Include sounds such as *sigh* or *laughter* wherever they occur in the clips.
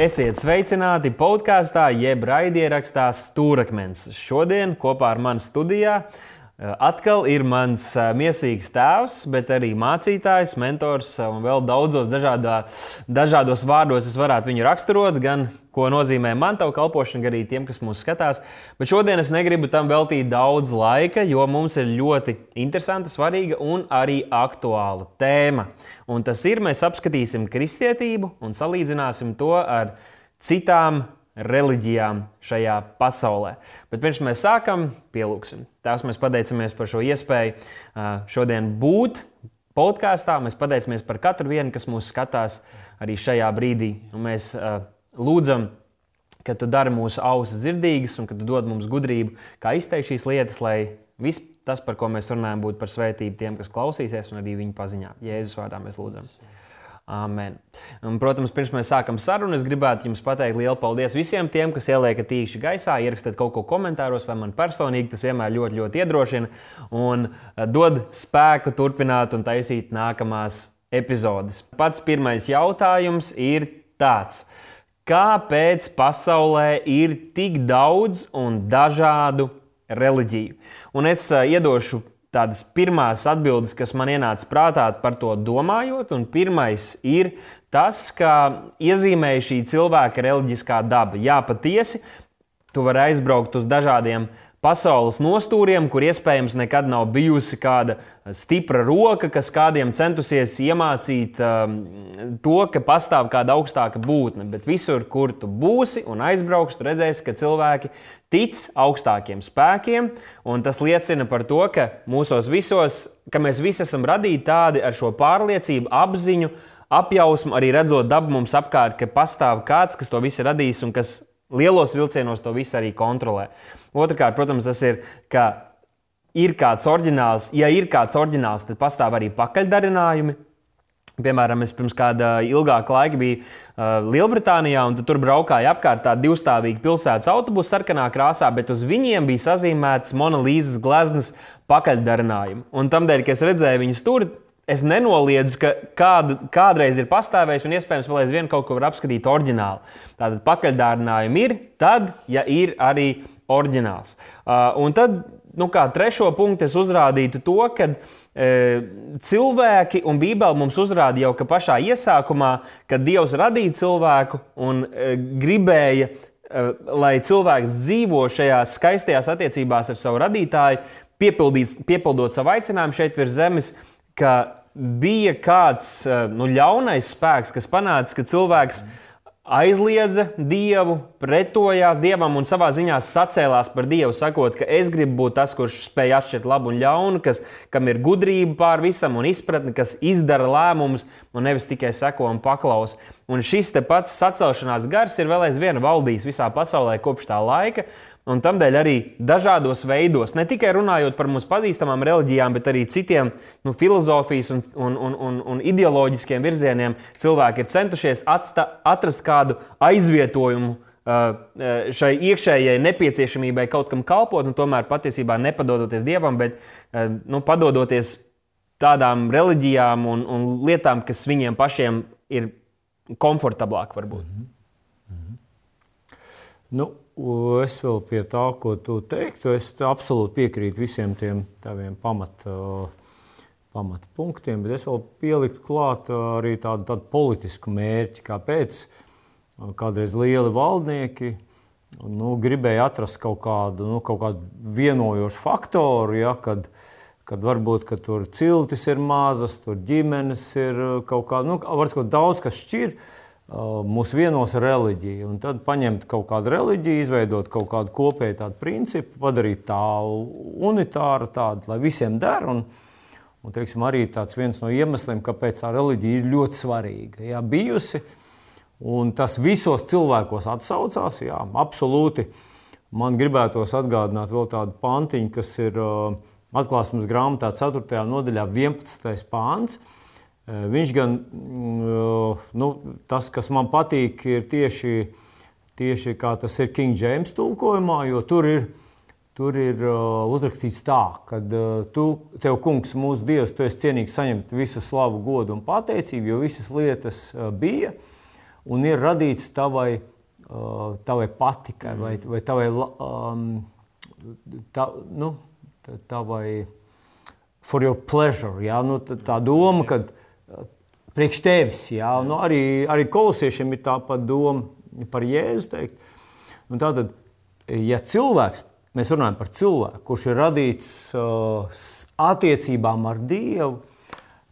Esiet sveicināti podkāstā, jeb raidierakstā Stūrakmens. Šodien kopā ar mani studijā atkal ir mans eh, mīlīgs tēvs, bet arī mācītājs, mentors un vēl daudzos dažādā, dažādos vārdos es varētu viņu raksturot. Gan ko nozīmē man tavu kalpošana, gan arī tiem, kas mūs skatās. Bet šodien es negribu tam veltīt daudz laika, jo mums ir ļoti interesanta, svarīga un arī aktuāla tēma. Un tas ir, mēs apskatīsim kristietību un salīdzināsim to ar citām reliģijām šajā pasaulē. Bet pirms mēs sākam, pielūgsim. Tās mēs pateicamies par šo iespēju šodien būt podkāstā. Mēs pateicamies par katru vienu, kas mūs skatās arī šajā brīdī. Un mēs lūdzam, ka tu dari mūsu ausis dzirdīgas un ka tu dod mums gudrību, kā izteikt šīs lietas, lai viss tas, par ko mēs runājam, būtu par svētību tiem, kas klausīsies, un arī viņu paziņā. Jēzus vārdā mēs lūdzam. Amen. Un, protams, pirms mēs sākam sarunu, es gribētu jums pateikt lielu paldies visiem tiem, kas ieliekat tīši gaisā, ierakstiet kaut ko komentāros, vai man personīgi tas vienmēr ļoti, ļoti iedrošina un eh, dod spēku turpināt un taisīt nākamās epizodes. Pats pirmais jautājums ir tāds kāpēc pasaulē ir tik daudz un dažādu reliģiju. Un es uh, iedošu tādas pirmās atbildes, kas man ienāca prātā par to domājot. Un pirmais ir tas, ka iezīmēja šī cilvēka reliģiskā daba. Jā, patiesi, tu vari aizbraukt uz dažādiem pasaules nostūriem, kur iespējams nekad nav bijusi kāda stipra roka, kas kādiem centusies iemācīt um, to, ka pastāv kāda augstāka būtne. Bet visur, kur tu būsi un aizbrauks, tu redzēsi, ka cilvēki tic augstākiem spēkiem, un tas liecina par to, ka mūsos visos, ka mēs visi esam radīti tādi ar šo pārliecību, apziņu, apjausmu, arī redzot dabu mums apkārt, ka pastāv kāds, kas to visu radīs un kas lielos vilcienos to visu arī kontrolē. Otrakārt, protams, tas ir, ka ir kāds oriģināls, ja ir kāds oriģināls, tad pastāv arī pakaļdarinājumi. Piemēram, es pirms kāda ilgāka laika biju uh, Lielbritānijā, un tur braukāja apkārt tāda divstāvīga pilsētas autobusa sarkanā krāsā, bet uz viņiem bija sazīmēts monolīzes gleznas pakaļdarinājumi. Un tamdēļ, ka es redzēju viņus tur, es nenoliedzu, ka kādu, kādreiz ir pastāvējis un iespējams vēl aizvien kaut ko var apskatīt oriģināli. Tātad pakaļdārinājumi ir tad, ja ir arī oriģināls. Uh, un tad, nu, kā trešo punktu, es uzrādītu to, ka e, cilvēki un Bībele mums uzrāda jau pašā iesākumā, kad Dievs radīja cilvēku un e, gribēja, e, lai cilvēks dzīvo šajās skaistajās attiecībās ar savu radītāju, piepildot savu aicinājumu šeit virs zemes, ka bija kāds nu, ļaunais spēks, kas panāca, ka cilvēks. Aizliedza Dievu, pretojās Dievam un savā ziņā sacēlās par Dievu, sakot, ka es gribu būt tas, kurš spēj atšķirt labu un ļaunu, kas, kam ir gudrība pār visam un izpratne, kas izdara lēmumus un nevis tikai seko un paklaus. Un šis pats sacelšanās gars ir vēl aizvien valdījis visā pasaulē kopš tā laika. Un tādēļ arī dažādos veidos, ne tikai runājot par mums pazīstamām reliģijām, bet arī citiem nu, filozofijas un, un, un, un, un ideoloģiskiem virzieniem, cilvēki ir centušies atsta, atrast kādu aizvietojumu šai iekšējai nepieciešamībai kaut kam kalpot, un tomēr patiesībā nepadodoties dievam, bet nu, padodoties tādām reliģijām un, un lietām, kas viņiem pašiem ir komfortablāk varbūt. Mm -hmm. Nu, Es vēl pie tā, ko tu teiktu, es absolūti piekrītu visiem tiem taviem pamata, pamata punktiem, bet es vēl pieliktu klāt arī tādu, tādu politisku mērķi, kāpēc? Kādreiz lieli valdnieki nu, gribēja atrast kaut kādu, nu, kaut kādu vienojošu faktoru, ja, kad, kad varbūt ka tur ciltis ir mazas, tur ģimenes ir kaut kāda, nu, varbūt daudz kas šķirs mūs vienos reliģija. Un tad paņemt kaut kādu reliģiju, izveidot kaut kādu kopēju tādu principu, padarīt tā unitāru, tādu, lai visiem der. Un, un teiksim, arī tāds viens no iemesliem, kāpēc tā reliģija ir ļoti svarīga. Jā, bijusi, un tas visos cilvēkos atsaucās, jā, absolūti. Man gribētos atgādināt vēl tādu pantiņu, kas ir uh, atklāsmes grāmatā 4. nodaļā 11. pāns. Viņš gan, mm, nu, tas, kas man patīk, ir tieši, tieši kā tas ir King James tulkojumā, jo tur ir, tur ir uzrakstīts tā, ka tu, tev, kungs, mūsu dievs, tu esi cienīgs saņemt visu slavu, godu un pateicību, jo visas lietas bija. un ir radīts tavai, tavai patikai vai, vai tavai, tā, nu, tavai for your pleasure. Jā, nu, tā, tā doma, ka priekš tevis, jā, nu, arī, arī kolosiešiem ir tāpat doma par Jēzu teikt. Un tātad, ja cilvēks, mēs runājam par cilvēku, kurš ir radīts uh, attiecībām ar Dievu,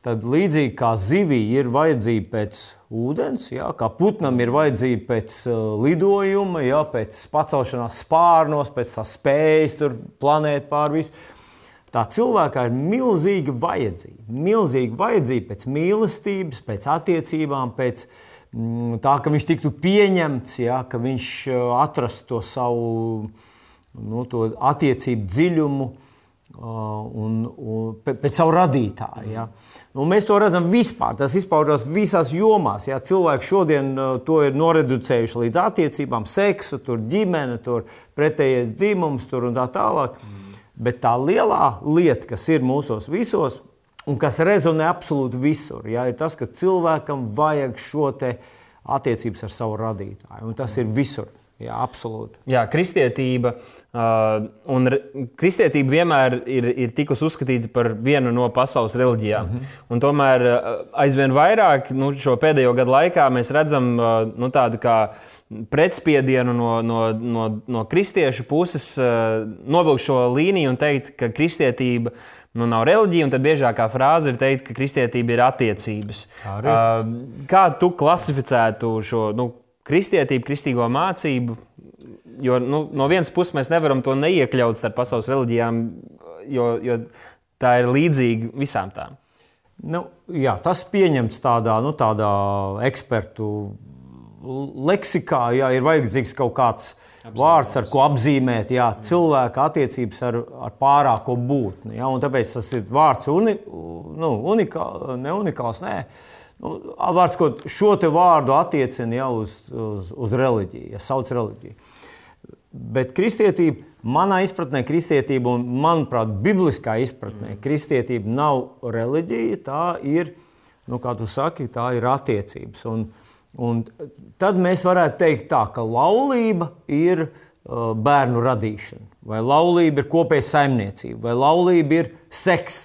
tad līdzīgi kā zivī ir vajadzība pēc ūdens, jā, kā putnam ir vajadzība pēc uh, lidojuma, jā, pēc pacelšanās spārnos, pēc tā spējas tur planēt pāri visam. Tā cilvēkā ir milzīga vajadzība. Milzīga vajadzība pēc mīlestības, pēc attiecībām, pēc mm, tā, ka viņš tiktu pieņemts, ja, ka viņš uh, atrastu to savu nu, to attiecību dziļumu uh, un, un pēc savu radītāju. Ja. Nu, mēs to redzam vispār. Tas izpaužas visās jomās. Ja. Cilvēki šodien uh, to ir noreducējuši līdz attiecībām, seksu, tur ģimene, tur pretējais dzimums tur un tā tālāk. Mm. Bet tā lielā lieta, kas ir mūsos visos, un kas rezonē absolūti visur, ja, ir tas, ka cilvēkam vajag šo attiecības ar savu radītāju. Un tas ir visur. Jā, absolūti. Jā, kristietība. Uh, un kristietība vienmēr ir, ir tikusi uzskatīta par vienu no pasaules reliģijām. Mm -hmm. Un tomēr uh, aizvien vairāk nu, šo pēdējo gadu laikā mēs redzam uh, nu, tādu kā pretspiedienu no, no, no, no kristiešu puses, uh, novilkt šo līniju un teikt, ka kristietība nu, nav reliģija, un tad biežākā frāze ir teikt, ka kristietība ir attiecības. Kā, uh, kā tu klasificētu šo? Nu, kristietību, kristīgo mācību. Jo nu, no vienas puses mēs nevaram to neiekļaut starp pasaules reliģijām, jo, jo tā ir līdzīga visām tām. Nu, jā, tas pieņemts tādā, nu, tādā ekspertu leksikā. Jā, ir vajadzīgs kaut kāds Apzīmēt. vārds, ar ko apzīmēt jā, cilvēka attiecības ar, ar pārāko būtni. Jā, tāpēc tas ir vārds uni, nu, unikā, ne unikāls. Nē. Nu, vārds, šo vārdu attiecina jau uz, uz, uz reliģiju, ja sauc reliģiju. Bet kristietība, manā izpratnē, kristietība un, manuprāt, bibliskā izpratnē, mm. kristietība nav reliģija, tā ir, nu, kā tu saki, tā ir attiecības. Un, un tad mēs varētu teikt tā, ka laulība ir uh, bērnu radīšana, vai laulība ir kopēja saimniecība, vai laulība ir seks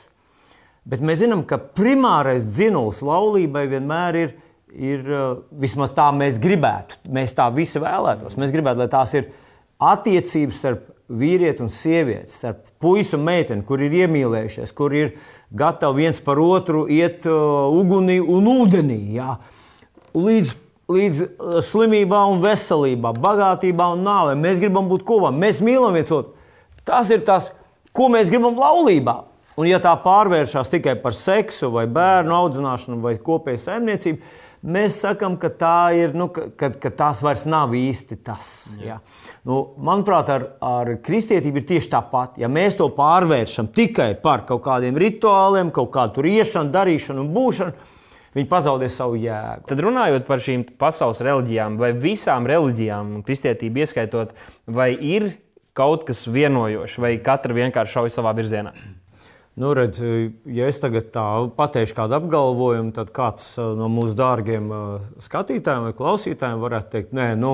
Bet mēs zinām, ka primārais dzinējums laulībai vienmēr ir, ir uh, vismaz tā mēs gribētu. Mēs tā visi vēlētos. Mēs gribētu, lai tās ir attiecības starp vīrieti un sievieti, starp puisi un meiteni, kur ir iemīlējušies, kur ir gatavi viens par otru iet uh, ugunī un ūdenī. Jā. Līdz, līdz uh, slimībā un veselībā, bagātībā un nāvē. Mēs gribam būt kopā, mēs mīlam viens otru. Tas ir tas, ko mēs gribam laulībā. Un, ja tā pārvēršas tikai par seksu, vai bērnu audzināšanu, vai kopēju saimniecību, mēs sakām, ka, tā ir, nu, ka, ka tās vairs nav īsti tas. Jā. Nu, manuprāt, ar, ar kristietību ir tieši tāpat. Ja mēs to pārvēršam tikai par kaut kādiem rituāliem, kaut kādu iešanu, darīšanu un būšanu, viņi pazaudē savu jēgu. Tad runājot par šīm pasaules reliģijām, vai visām reliģijām, kristietību ieskaitot, vai ir kaut kas vienojošs, vai katra vienkārši šauj savā virzienā? Nu, redz, ja es tagad tā pateikšu kādu apgalvojumu, tad kāds uh, no mūsu dārgiem uh, skatītājiem vai klausītājiem varētu teikt, nē, nu,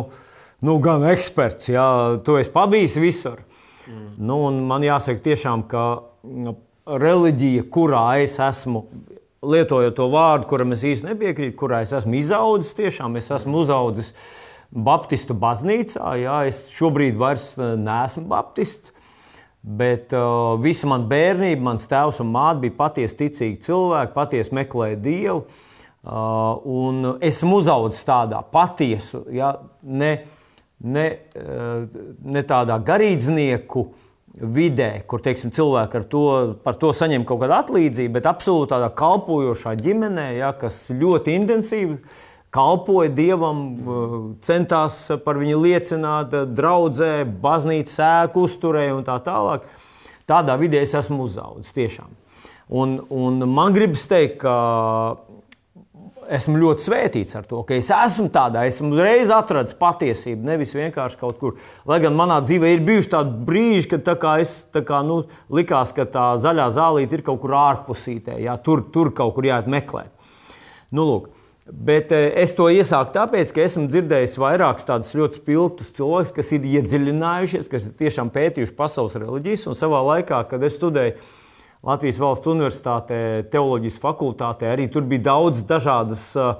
nu gan eksperts, jā, tu esi pabijis visur. Mm. Nu, man jāsaka, tiešām, ka nu, reliģija, kurā es esmu, lietojot to vārdu, kuram es īsti nepiekrītu, kurā es esmu izaudzis, tiešām es esmu uzaudzis Baptistu baznīcā. Jā, es šobrīd vairs uh, neesmu Baptists. Bet uh, visa mana bērnība, mans tēvs un māte bija patiesi ticīgi cilvēki, patiesi meklēja Dievu. Uh, esmu uzaugusi tādā patiesu, ja, ne, ne, uh, ne tādā garīdznieku vidē, kur teiksim, cilvēki to, par to saņem kaut kādu atlīdzību, bet absolūti tādā kalpojošā ģimenē, ja, kas ļoti intensīvi kalpoja dievam, centās par viņu liecināt, draudzē, baznīcas ēku uzturēja un tā tālāk. Tādā vidē es esmu uzaugusi tiešām. Un, un man gribas teikt, ka esmu ļoti svētīts ar to, ka es esmu tādā, esmu reiz atradzis patiesību, nevis vienkārši kaut kur. Lai gan manā dzīvē ir bijuši tādi brīži, kad tā es tā kā, nu, likās, ka tā zaļā zālīte ir kaut kur ārpusītē, jā, tur, tur kaut kur jāiet meklēt. Nu, lūk, Bet eh, es to iesāku tāpēc, ka esmu dzirdējis vairākus tādus ļoti spilgtus cilvēkus, kas ir iedziļinājušies, kas ir tiešām pētījuši pasaules reliģijas. Un savā laikā, kad es studēju Latvijas Valsts Universitātē, teoloģijas fakultātē, arī tur bija daudz dažādas uh,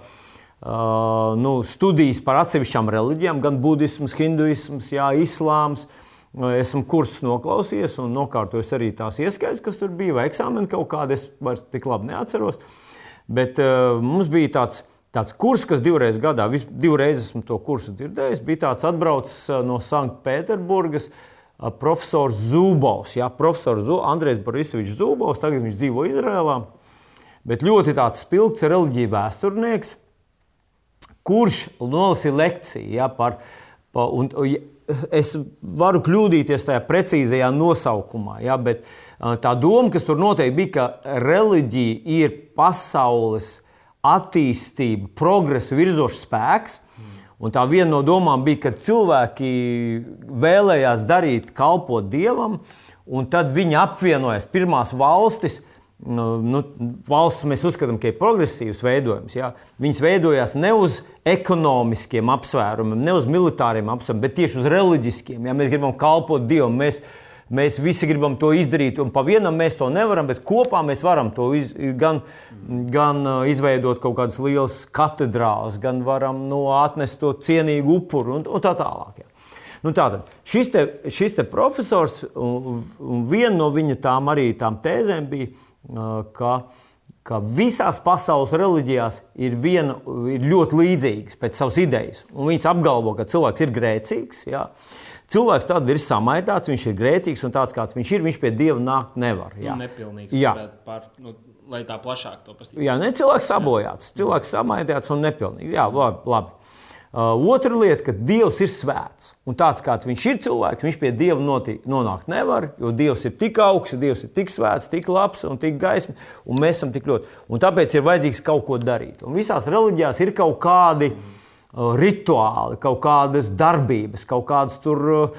nu, studijas par atsevišķām reliģijām, gan budisms, hinduisms, jā, islāms. Esmu kursus noklausījies un nokārtojis arī tās ieskaitas, kas tur bija, vai eksāmeni kaut kādi. Es vairs tik labi neatceros. Bet uh, mums bija tāds, tāds kurs, kas divreiz gadā, vis, divreiz esmu to kursu dzirdējis, bija tāds atbraucis no Sanktpēterburgas. Uh, profesors Zubovs, jā, profesors Zu, Andrejs Borisovičs Zubovs, tagad viņš dzīvo Izrēlā, bet ļoti tāds spilgts reliģija vēsturnieks, kurš nolasīja lekciju ja, par, par un, es varu kļūdīties tajā precīzajā nosaukumā, ja, bet tā doma, kas tur noteikti bija, ka reliģija ir pasaules attīstība, progresa virzošs spēks. Un tā viena no domām bija, ka cilvēki vēlējās darīt, kalpot dievam, un tad viņi apvienojas pirmās valstis, nu, nu, valsts mēs uzskatām, ka ir progresīvs veidojums. Ja? Viņas veidojās ne uz ekonomiskiem apsvērumiem, ne uz militāriem apsvērumiem, bet tieši uz reliģiskiem. Ja mēs gribam kalpot Dievam, mēs, mēs visi gribam to izdarīt, un pa vienam mēs to nevaram, bet kopā mēs varam to iz, gan, gan uh, izveidot kaut kādas lielas katedrāles, gan varam nu, atnest to cienīgu upuru un, un tā tālāk. Ja. Nu, tātad, šis, te, šis te profesors, un, un viena no viņa tām arī tām tēzēm bija, ka, ka visās pasaules reliģijās ir, viena, ir ļoti līdzīgas pēc savas idejas. Un viņas apgalvo, ka cilvēks ir grēcīgs. Jā. Cilvēks tad ir samaitāts, viņš ir grēcīgs un tāds, kāds viņš ir, viņš pie dieva nākt nevar. Jā, nu, nepilnīgs. Jā. Par, nu, lai tā plašāk to paskatītos. Jā, ne cilvēks sabojāts, cilvēks samaitāts un nepilnīgs. Jā, labi. labi. Uh, otra lieta, ka Dievs ir svēts. Un tāds, kāds viņš ir cilvēks, viņš pie Dieva notī, nonākt nevar, jo Dievs ir tik augsts, Dievs ir tik svēts, tik labs un tik gaismas, un mēs esam tik ļoti. Un tāpēc ir vajadzīgs kaut ko darīt. Un visās reliģijās ir kaut kādi uh, rituāli, kaut kādas darbības, kaut, kādas tur,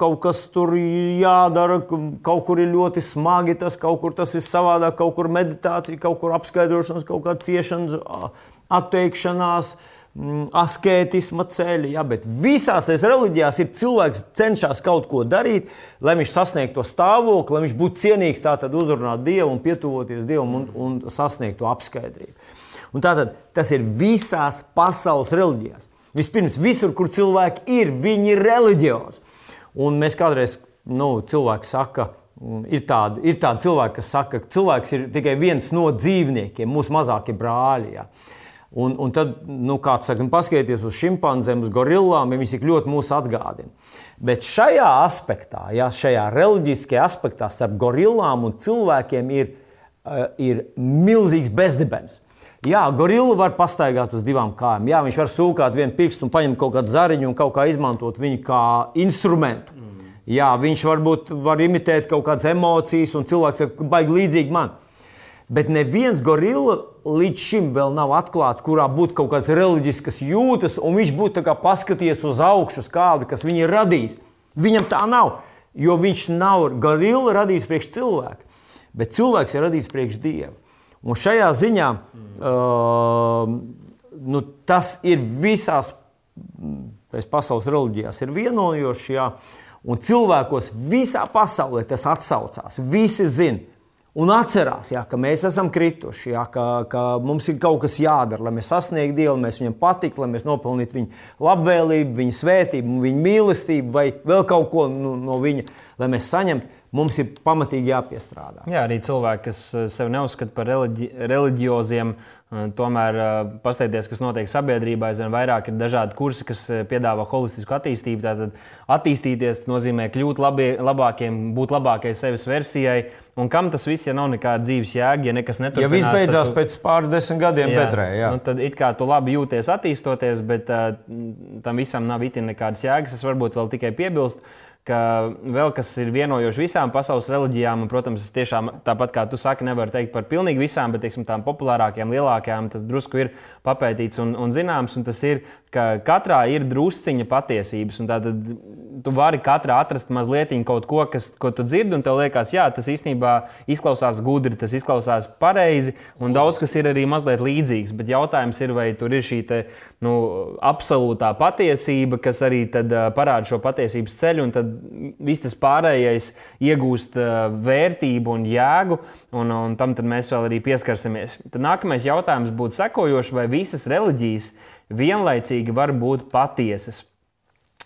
kaut kas tur jādara, kaut kur ir ļoti smagi, tas kaut kur tas ir savādāk, kaut kur meditācija, kaut kur apskaidrošanas, kaut kāda ciešanas, atteikšanās. Mm, askētisma ceļi, ja, bet visās tajās reliģijās ir cilvēks, kas cenšas kaut ko darīt, lai viņš sasniegtu to stāvokli, lai viņš būtu cienīgs, tātad uzrunāt Dievu un pietuvoties Dievam un, un sasniegt to apskaidrību. Un tātad tas ir visās pasaules reliģijās. Vispirms, visur, kur cilvēki ir, viņi ir reliģiozi. Un mēs kādreiz, nu, cilvēki saka, mm, ir tādi, ir tādi cilvēki, kas saka, ka cilvēks ir tikai viens no dzīvniekiem, mūsu mazākie brāļi. Ja. Un, un tad, nu, kāds saka, nu, paskatieties uz šimpanzēm, uz gorillām, ja viņi tik ļoti mūs atgādina. Bet šajā aspektā, ja, šajā reliģiskajā aspektā starp gorillām un cilvēkiem ir, uh, ir milzīgs bezdibens. Jā, gorilla var pastaigāt uz divām kājām. Jā, viņš var sūkāt vienu pirkstu un paņemt kaut kādu zariņu un kaut kā izmantot viņu kā instrumentu. Mm. Jā, viņš varbūt var imitēt kaut kādas emocijas, un cilvēks ir baigi līdzīgi man. Bet neviens gorilla līdz šim vēl nav atklāts, kurā būtu kaut kādas reliģiskas jūtas, un viņš būtu paskatījies uz augšu, uz kādu, kas viņu ir radījis. Viņam tā nav, jo viņš nav gorilla radījis priekš cilvēku, bet cilvēks ir radījis priekš dievu. Un šajā ziņā mm. uh, nu, tas ir visās pasaules reliģijās ir vienojošs, jā, un cilvēkos visā pasaulē tas atsaucās. Visi zina, Un atcerās, jā, ka mēs esam krituši, jā, ka, ka mums ir kaut kas jādara, lai mēs sasniegtu Dievu, lai mēs viņam patiktu, lai mēs nopelnītu viņa labvēlību, viņa svētību, viņa mīlestību vai vēl kaut ko no, no viņa, lai mēs saņemtu. Mums ir pamatīgi jāpiestrādā. Jā, arī cilvēki, kas eh, sevi neuzskata par reliģi reliģioziem, uh, Tomēr paskatieties, kas notiek sabiedrībā, aizvien vairāk ir dažādi kursi, kas piedāvā holistisku attīstību. Tātad attīstīties nozīmē kļūt labi, labākiem, būt labākai sevis versijai. Un kam tas viss, ja nav nekāda dzīves jēga, ja nekas neturpinās? Ja viss beidzās tu, pēc pāris desmit gadiem, jā, bedrē, jā. Nu, tad it kā tu labi jūties attīstoties, bet uh, tam visam nav itin nekādas jēgas. Es varbūt vēl tikai piebilstu ka vēl kas ir vienojoši visām pasaules reliģijām, un, protams, es tiešām tāpat kā tu saki, nevaru teikt par pilnīgi visām, bet teiksim, tām populārākajām, lielākajām, tas drusku ir papētīts un, un zināms, un tas ir ka katrā ir drusciņa patiesības. Tad tu vari katrā atrast mazliet kaut ko, kas, ko tu dzirdi, un tev liekas, jā, tas īstenībā izklausās gudri, tas izklausās pareizi, un daudz kas ir arī mazliet līdzīgs. Bet jautājums ir, vai tur ir šī te, nu, absolūtā patiesība, kas arī parāda šo patiesības ceļu, un tad viss tas pārējais iegūst vērtību un jēgu, un, un tam mēs vēl arī pieskarsimies. Tad nākamais jautājums būtu sekojošs, vai visas reliģijas vienlaicīgi var būt patiesas.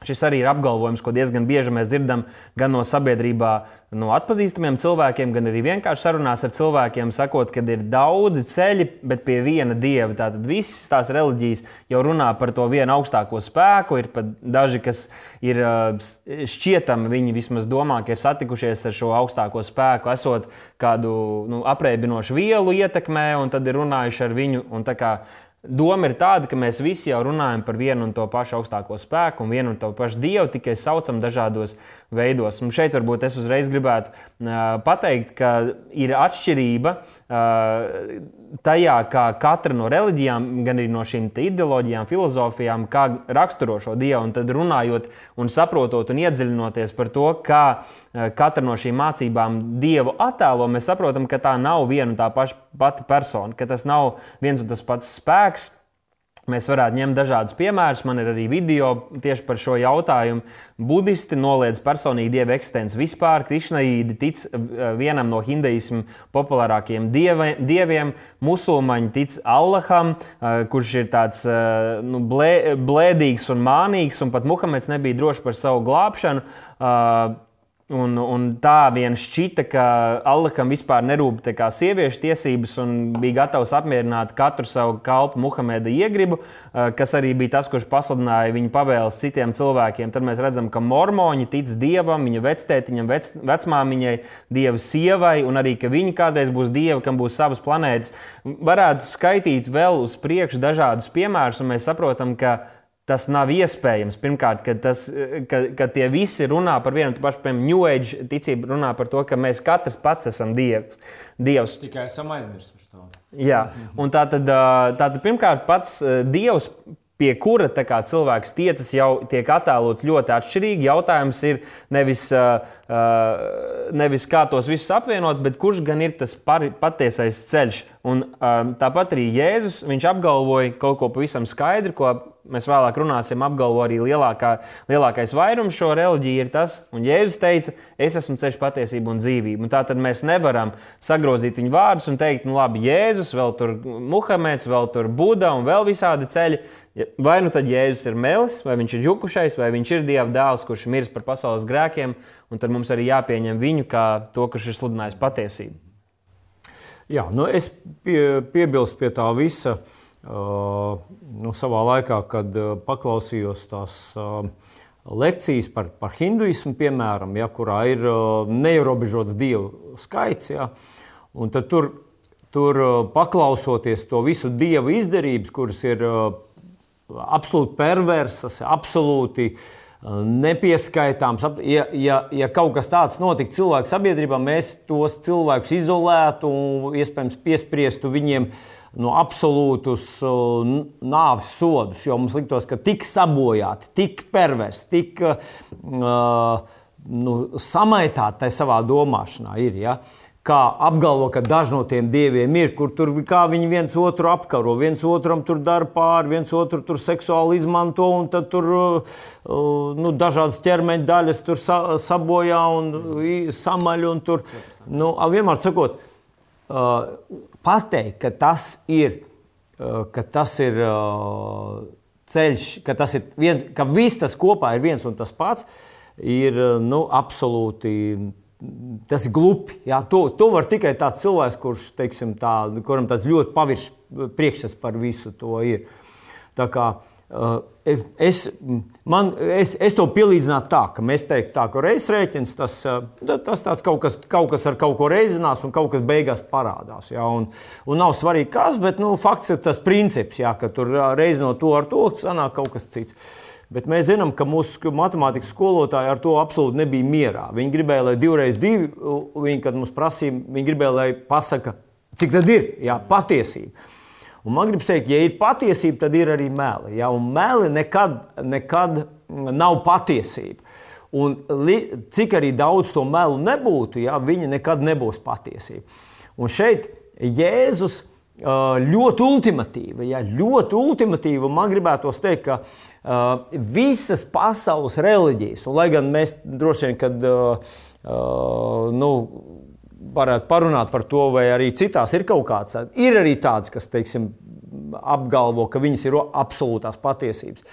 Šis arī ir apgalvojums, ko diezgan bieži mēs dzirdam gan no sabiedrībā, no atpazīstamiem cilvēkiem, gan arī vienkārši sarunās ar cilvēkiem, sakot, ka ir daudzi ceļi, bet pie viena dieva. Tātad visas tās reliģijas jau runā par to vienu augstāko spēku. Ir pat daži, kas ir šķietami, viņi vismaz domā, ka ir satikušies ar šo augstāko spēku, esot kādu nu, apreibinošu vielu ietekmē, un tad ir runājuši ar viņu. Doma ir tāda, ka mēs visi jau runājam par vienu un to pašu augstāko spēku un vienu un to pašu dievu, tikai saucam dažādos veidos. Un šeit varbūt es uzreiz gribētu pateikt, ka ir atšķirība tajā, kā katra no reliģijām, gan arī no šīm ideoloģijām, filozofijām, kā raksturo šo dievu. Un tad runājot un saprotot un iedziļinoties par to, kā katra no šīm mācībām dievu attēlo, mēs saprotam, ka tā nav viena un tā paša pati persona, ka tas nav viens un tas pats spēks Mēs varētu ņemt dažādus piemērus. Man ir arī video tieši par šo jautājumu. Budisti noliedz personīgi dieva eksistenci vispār. Krišnaīdi tic eh, vienam no hinduismu populārākajiem dieve, dieviem. Musulmaņi tic Allaham, eh, kurš ir tāds eh, nu, blē, blēdīgs un mānīgs, un pat Muhameds nebija drošs par savu glābšanu. Un, un tā vien šķita, ka Allaham vispār nerūp sieviešu tiesības un bija gatavs apmierināt katru savu kalpu Muhameda iegribu, eh, kas arī bija tas, kurš pasludināja viņa pavēles citiem cilvēkiem. Tad mēs redzam, ka mormoņi tic dievam, viņa vectētiņam, vec, vecmāmiņai, dieva sievai, un arī ka viņi kādreiz būs dievi, kam būs savas planētas. Varētu skaitīt vēl uz priekšu dažādus piemērus, un mēs saprotam, ka Tas nav iespējams. Pirmkārt, ka, tas, ka, ka tie visi runā par vienu pašu, piemēram, New Age ticību, runā par to, ka mēs katrs pats esam dievs. dievs. Tikai esam aizmirsuši to. Jā, un tā tad, tā tad pirmkārt pats dievs pie kura kā, cilvēks tiecas, jau tiek attēlots ļoti atšķirīgi. Jautājums ir nevis, uh, nevis kā tos visus apvienot, bet kurš gan ir tas par, patiesais ceļš. Un, uh, tāpat arī Jēzus apgalvoja kaut ko pavisam skaidru, ko mēs vēlāk runāsim, apgalvo arī lielākā, lielākais vairums šo reliģiju ir tas, un Jēzus teica, es esmu ceļš, patiesība un dzīvība. Un tā tad mēs nevaram sagrozīt viņu vārdus un teikt, nu labi, Jēzus, vēl tur Muhameds, vēl tur Buda un vēl visādi ceļi. Vai nu tad Jēzus ir melis, vai viņš ir jukušais, vai viņš ir Dieva dēls, kurš ir miris par pasaules grēkiem, un tad mums arī jāpieņem viņu kā to, kurš ir sludinājis patiesību. Jā, nu es pie, piebilstu pie tā visa. Uh, nu, savā laikā, kad paklausījos tās lekcijas par, par hinduismu, piemēram, ja, kurā ir neierobežots dievu skaits, ja, tur, tur paklausoties to visu dievu izdarības, kuras ir absolūti perversas, absolūti nepieskaitāms. Ja, ja, ja kaut kas tāds notiktu cilvēku sabiedrībā, mēs tos cilvēkus izolētu un iespējams piespriestu viņiem uh, no absolūtus uh, nāves sodus, jo mums liktos, ka tik sabojāti, tik perversi, tik uh, nu, samaitāti savā domāšanā ir. Ja? Kā apgalvo, ka daži no tiem dieviem ir, kur tur viņi viens otru apkaro, viens otram tur dara pāri, viens otru tur seksuāli izmanto, un tad tur uh, nu, dažādas ķermeņa daļas tur sa sabojā un samaļ. Un tur, nu, vienmēr sakot, uh, pateikt, ka tas ir, uh, ka tas ir uh, ceļš, ka, tas ir viens, ka viss tas kopā ir viens un tas pats, ir uh, nu, absolūti. Tas ir glupi. Jā, to, to var tikai tāds cilvēks, kurš, teiksim, tā, kuram tāds ļoti paviršs priekšstats par visu to ir. Tā kā uh, Uh, es, man, es, es to pielīdzinātu tā, ka mēs teiktu, tā, ka reizes tas, uh, tas kaut, kas, kaut kas ar kaut ko reizinās un kaut kas beigās parādās. Ja, un, un nav svarīgi, kas, bet nu, fakts ir tas princips, ja, ka tur uh, reizinot to ar to, sanāk kaut kas cits. Bet mēs zinām, ka mūsu matemātikas skolotāji ar to absolūti nebija mierā. Viņi gribēja, lai divreiz divi, viņi, kad mums prasīja, viņi gribēja, lai pasaka, cik tad ir jā, patiesība. Un man gribas teikt, ja ir patiesība, tad ir arī meli. Ja? Un meli nekad, nekad nav patiesība. Un li, cik arī daudz to melu nebūtu, ja, viņi nekad nebūs patiesība. Un šeit Jēzus ļoti ultimatīva, ja, ļoti ultimatīva. Man gribētos teikt, ka visas pasaules reliģijas, un lai gan mēs droši vien, kad uh, uh, nu, varētu parunāt par to, vai arī citās ir kaut kāds tāds, ir arī tāds, kas teiksim, apgalvo, ka viņas ir absolūtās patiesības.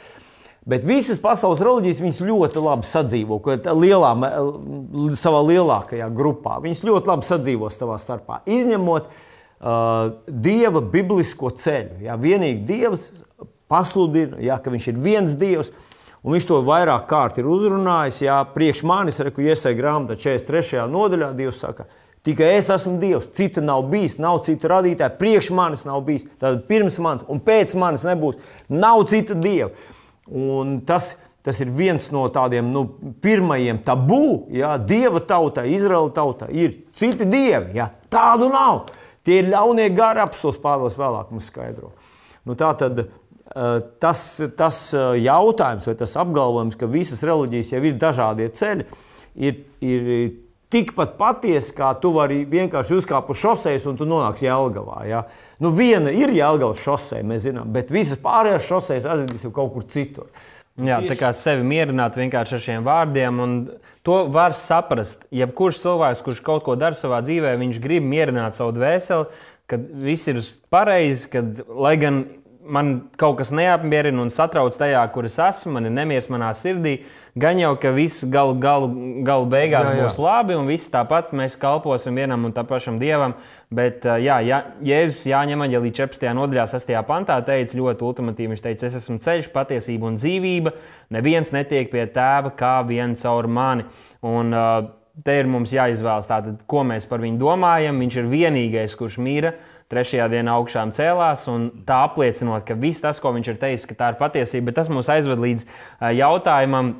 Bet visas pasaules reliģijas ļoti labi sadzīvo, lielā, savā lielākajā grupā. Viņas ļoti labi sadzīvo savā starpā. Izņemot uh, dieva biblisko ceļu. Jā, vienīgi dievs pasludina, jā, ka viņš ir viens dievs. Un viņš to vairāk kārt ir uzrunājis. Jā, priekš manis, reku iesai grāmatā 43. nodaļā, Dievs saka, tikai es esmu Dievs, cita nav bijis, nav cita radītāja, priekš manis nav bijis, tad pirms manis un pēc manis nebūs, nav cita Dieva. Un tas, tas ir viens no tādiem nu, pirmajiem tabū. Ja, dieva tautai, Izraēla tautai ir citi dievi. Ja, tādu nav. Tie ir ļaunie gari, apstos Pāvils vēlāk mums skaidro. Nu, tā tad tas, tas jautājums vai tas apgalvojums, ka visas reliģijas jau ir dažādie ceļi, ir, ir tikpat patiesa, kā tu vari vienkārši uzkāpt uz šoseis un tu nonāksi Jēlgavā. Ja? Nu, viena ir Jēlgavas šosei, mēs zinām, bet visas pārējās šoseis aizvedīs jau kaut kur citur. Jā, tā kā sevi mierināt vienkārši ar šiem vārdiem, un to var saprast. Jebkurš cilvēks, kurš kaut ko dara savā dzīvē, viņš grib mierināt savu dvēseli, kad viss ir pareizi, kad, lai gan man kaut kas neapmierina un satrauc tajā, kur es esmu, man ir nemieris manā sirdī. Gan jau, ka viss galu, galu, galu beigās jā, jā. būs labi, un viss tāpat mēs kalposim vienam un tam pašam dievam. Bet, jā, jā Jēzus Jāņem Aģelī 14. nodaļā, 6. pantā teica ļoti ultimatīvi, viņš teica, es esmu ceļš, patiesība un dzīvība. Neviens netiek pie tēva kā vien caur mani. Un, te ir mums jāizvēlas, tātad, ko mēs par viņu domājam. Viņš ir vienīgais, kurš mīra trešajā dienā augšām cēlās, un tā apliecinot, ka viss tas, ko viņš ir teicis, ka tā ir patiesība, bet tas mūs aizved līdz jautājumam,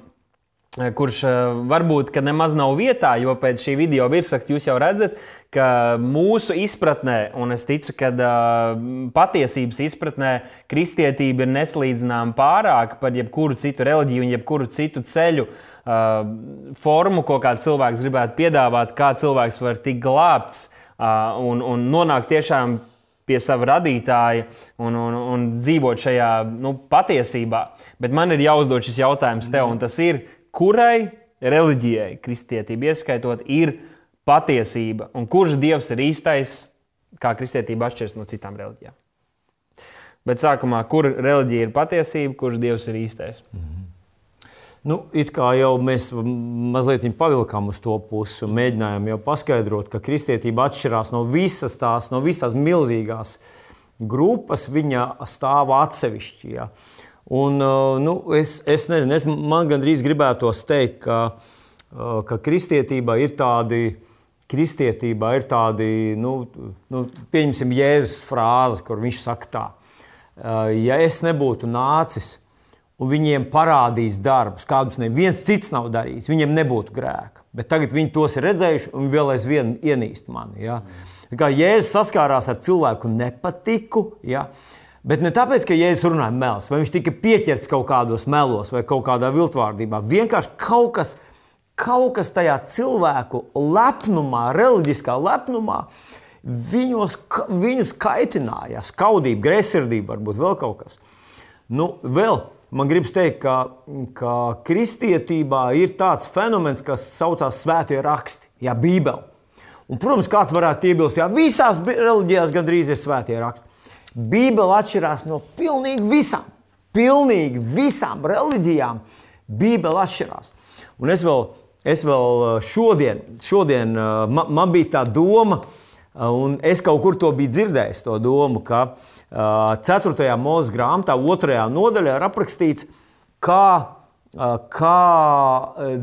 kurš varbūt nemaz nav vietā, jo pēc šī video virsraksta jūs jau redzat, ka mūsu izpratnē, un es ticu, ka uh, patiesības izpratnē kristietība ir neslīdzināma pārāk par jebkuru citu reliģiju un jebkuru citu ceļu. Uh, formu, ko kāds cilvēks gribētu piedāvāt, kā cilvēks var tikt glābts uh, un, un nonākt tiešām pie sava radītāja un, un, un dzīvot šajā nu, patiesībā. Bet man ir jāuzdod šis jautājums tev, un tas ir, kurai reliģijai, kristietība ieskaitot, ir patiesība, un kurš dievs ir īstais, kā kristietība atšķiras no citām reliģijām. Bet sākumā, kur reliģija ir patiesība, kurš dievs ir īstais? Mm -hmm. Nu, it kā jau mēs mazliet pavilkām uz to pusi un mēģinājām jau paskaidrot, ka kristietība atšķirās no visas tās, no visas tās milzīgās grupas, viņa stāv atsevišķi. Ja. Un, uh, nu, es, es nezinu, es, man gandrīz gribētos teikt, ka, uh, ka kristietībā ir tādi. Kristietībā ir tādi, nu, nu, pieņemsim, Jēzus frāzi, kur viņš saka, tā, uh, ja es nebūtu nācis, un viņiem parādīs darbus, kādus neviens cits nav darījis, viņiem nebūtu grēka. Bet tagad viņi tos ir redzējuši un vēl aizvien ienīst mani. Ja? Kā Jēzus saskārās ar cilvēku nepatiku. Ja? Bet ne tāpēc, ka Jēzus runāja melus, vai viņš tika pieķerts kaut kādos melos vai kaut kādā viltvārdībā. Vienkārši kaut kas, kaut kas tajā cilvēku lepnumā, reliģiskā lepnumā, viņos, viņus kaitināja. Skaudība, greizsirdība, varbūt vēl kaut kas. Nu, vēl, Man gribas teikt, ka, ka kristietībā ir tāds fenomens, kas saucās Svētie raksti, ja Bībele. Un, protams, kāds varētu iebilst, ka visās reliģijās gandrīz ir svētie raksti. Bībele atšķirās no pilnīgi visām, pilnīgi visām reliģijām. Bībele atšķirās. Un es vēl, es vēl uh, šodien, šodien uh, man, man bija tā doma, uh, un es kaut kur to biju dzirdējis, to domu, ka uh, 4. mūža grāmatā, 2. nodaļā ir aprakstīts, kā, kā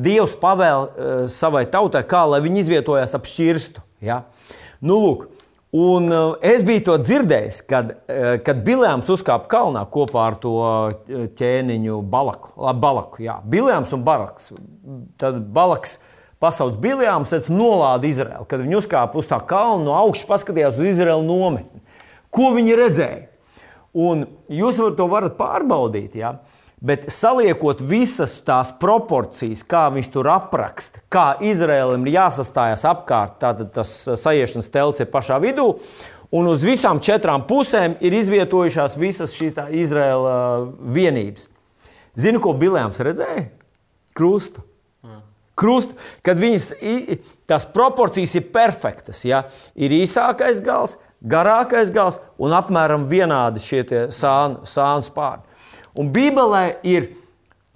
Dievs pavēl savai tautai, kā lai viņi izvietojas ap šķirstu. Ja? Nu, lūk, Un es biju to dzirdējis, kad, kad Biljāns uzkāpa kalnā kopā ar to ķēniņu Balaku. Balaku jā. Biljāns un Baraks. Tad Balaks pasauc Biljāns, tad nolāda Izraelu. Kad viņi uzkāpa uz tā kalna no augšas, paskatījās uz Izraelu nometni. Ko viņi redzēja? Un jūs var, to varat pārbaudīt. Ja? Bet saliekot visas tās proporcijas, kā viņš tur apraksta, kā Izraēlam ir jāsastājas apkārt, tātad tas sajiešanas telts ir pašā vidū, un uz visām četrām pusēm ir izvietojušās visas šīs Izraēla vienības. Zinu, ko Biljams redzēja? Krustu. Krustu, kad viņas tās proporcijas ir perfektas. Ja? Ir īsākais gals, garākais gals un apmēram vienādi šie sānu, sānu spārni. Un Bībelē ir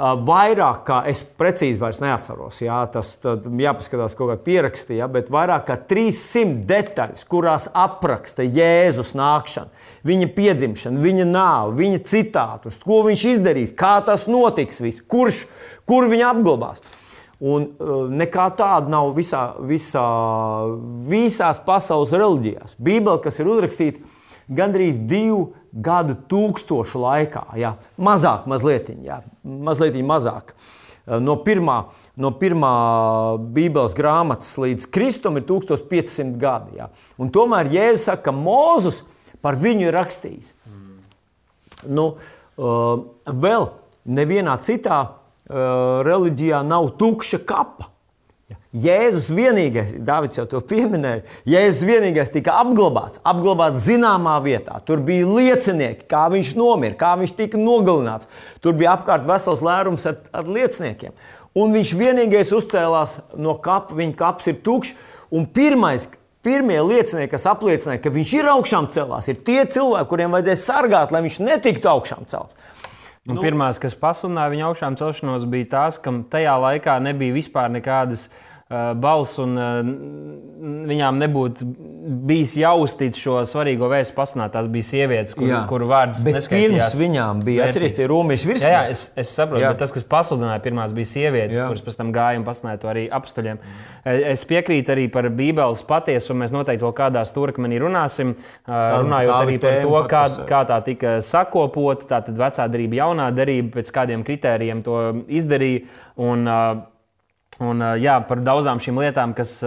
vairāk, kā es precīzi vairs neatceros, jā, tas jāpaskatās kaut kādā pierakstā, ja, bet vairāk kā 300 detaļas, kurās apraksta Jēzus nākšanu, viņa piedzimšanu, viņa nāvi, viņa citātus, ko viņš izdarīs, kā tas notiks, viss, kurš, kur viņa apglabās. Un uh, nekā tāda nav visā, visā, visās pasaules reliģijās. Bībele, kas ir uzrakstīta gandrīz divu gadu tūkstošu laikā, jā, mazāk, mazliet, jā, mazliet mazāk. No pirmā, no pirmā Bībeles grāmatas līdz Kristum ir 1500 gadi. Jā. Un tomēr Jēzus saka, ka Mozus par viņu ir rakstījis. Mm. Nu, uh, vēl nevienā citā reliģijā nav tukša kapa. Jēzus vienīgais, Dārvids jau to pieminēja, Jēzus vienīgais tika apglabāts, apglabāts zināmā vietā. Tur bija liecinieki, kā viņš nomira, kā viņš tika nogalināts. Tur bija apkārt vesels lērums ar, ar lieciniekiem. Un viņš vienīgais uzcēlās no kapa, viņa kaps ir tukšs. Un pirmais, pirmie liecinieki, kas apliecināja, ka viņš ir augšām celās, ir tie cilvēki, kuriem vajadzēja sargāt, lai viņš netiktu augšām celts. Un nu, pirmās, kas pasludināja viņa augšām celšanos, bija tās, kam tajā laikā nebija vispār nekādas uh, balss, un eh, viņām nebūtu bijis jāuztic šo svarīgo vēstu pasunāt. Tās bija sievietes, kur, kuru vārds pirms viņām bija atcerieties, tie romieši virsū. Jā, jā, es, es saprotu, jā. bet tas, kas pasludināja, pirmās bija sievietes, jā. kuras pēc tam gāja un pasunāja to arī apstuļiem. Eh, es piekrītu arī par Bībeles patiesumu. Mēs noteikti vēl kādā stūrakmenī runāsim, tā, runājot tā arī par to, kā, kā tā tika sakopota, tātad vecā darība, jaunā darība, pēc kādiem kritērijiem to izdarīja. Un, uh, Un, jā, par daudzām šīm lietām, kas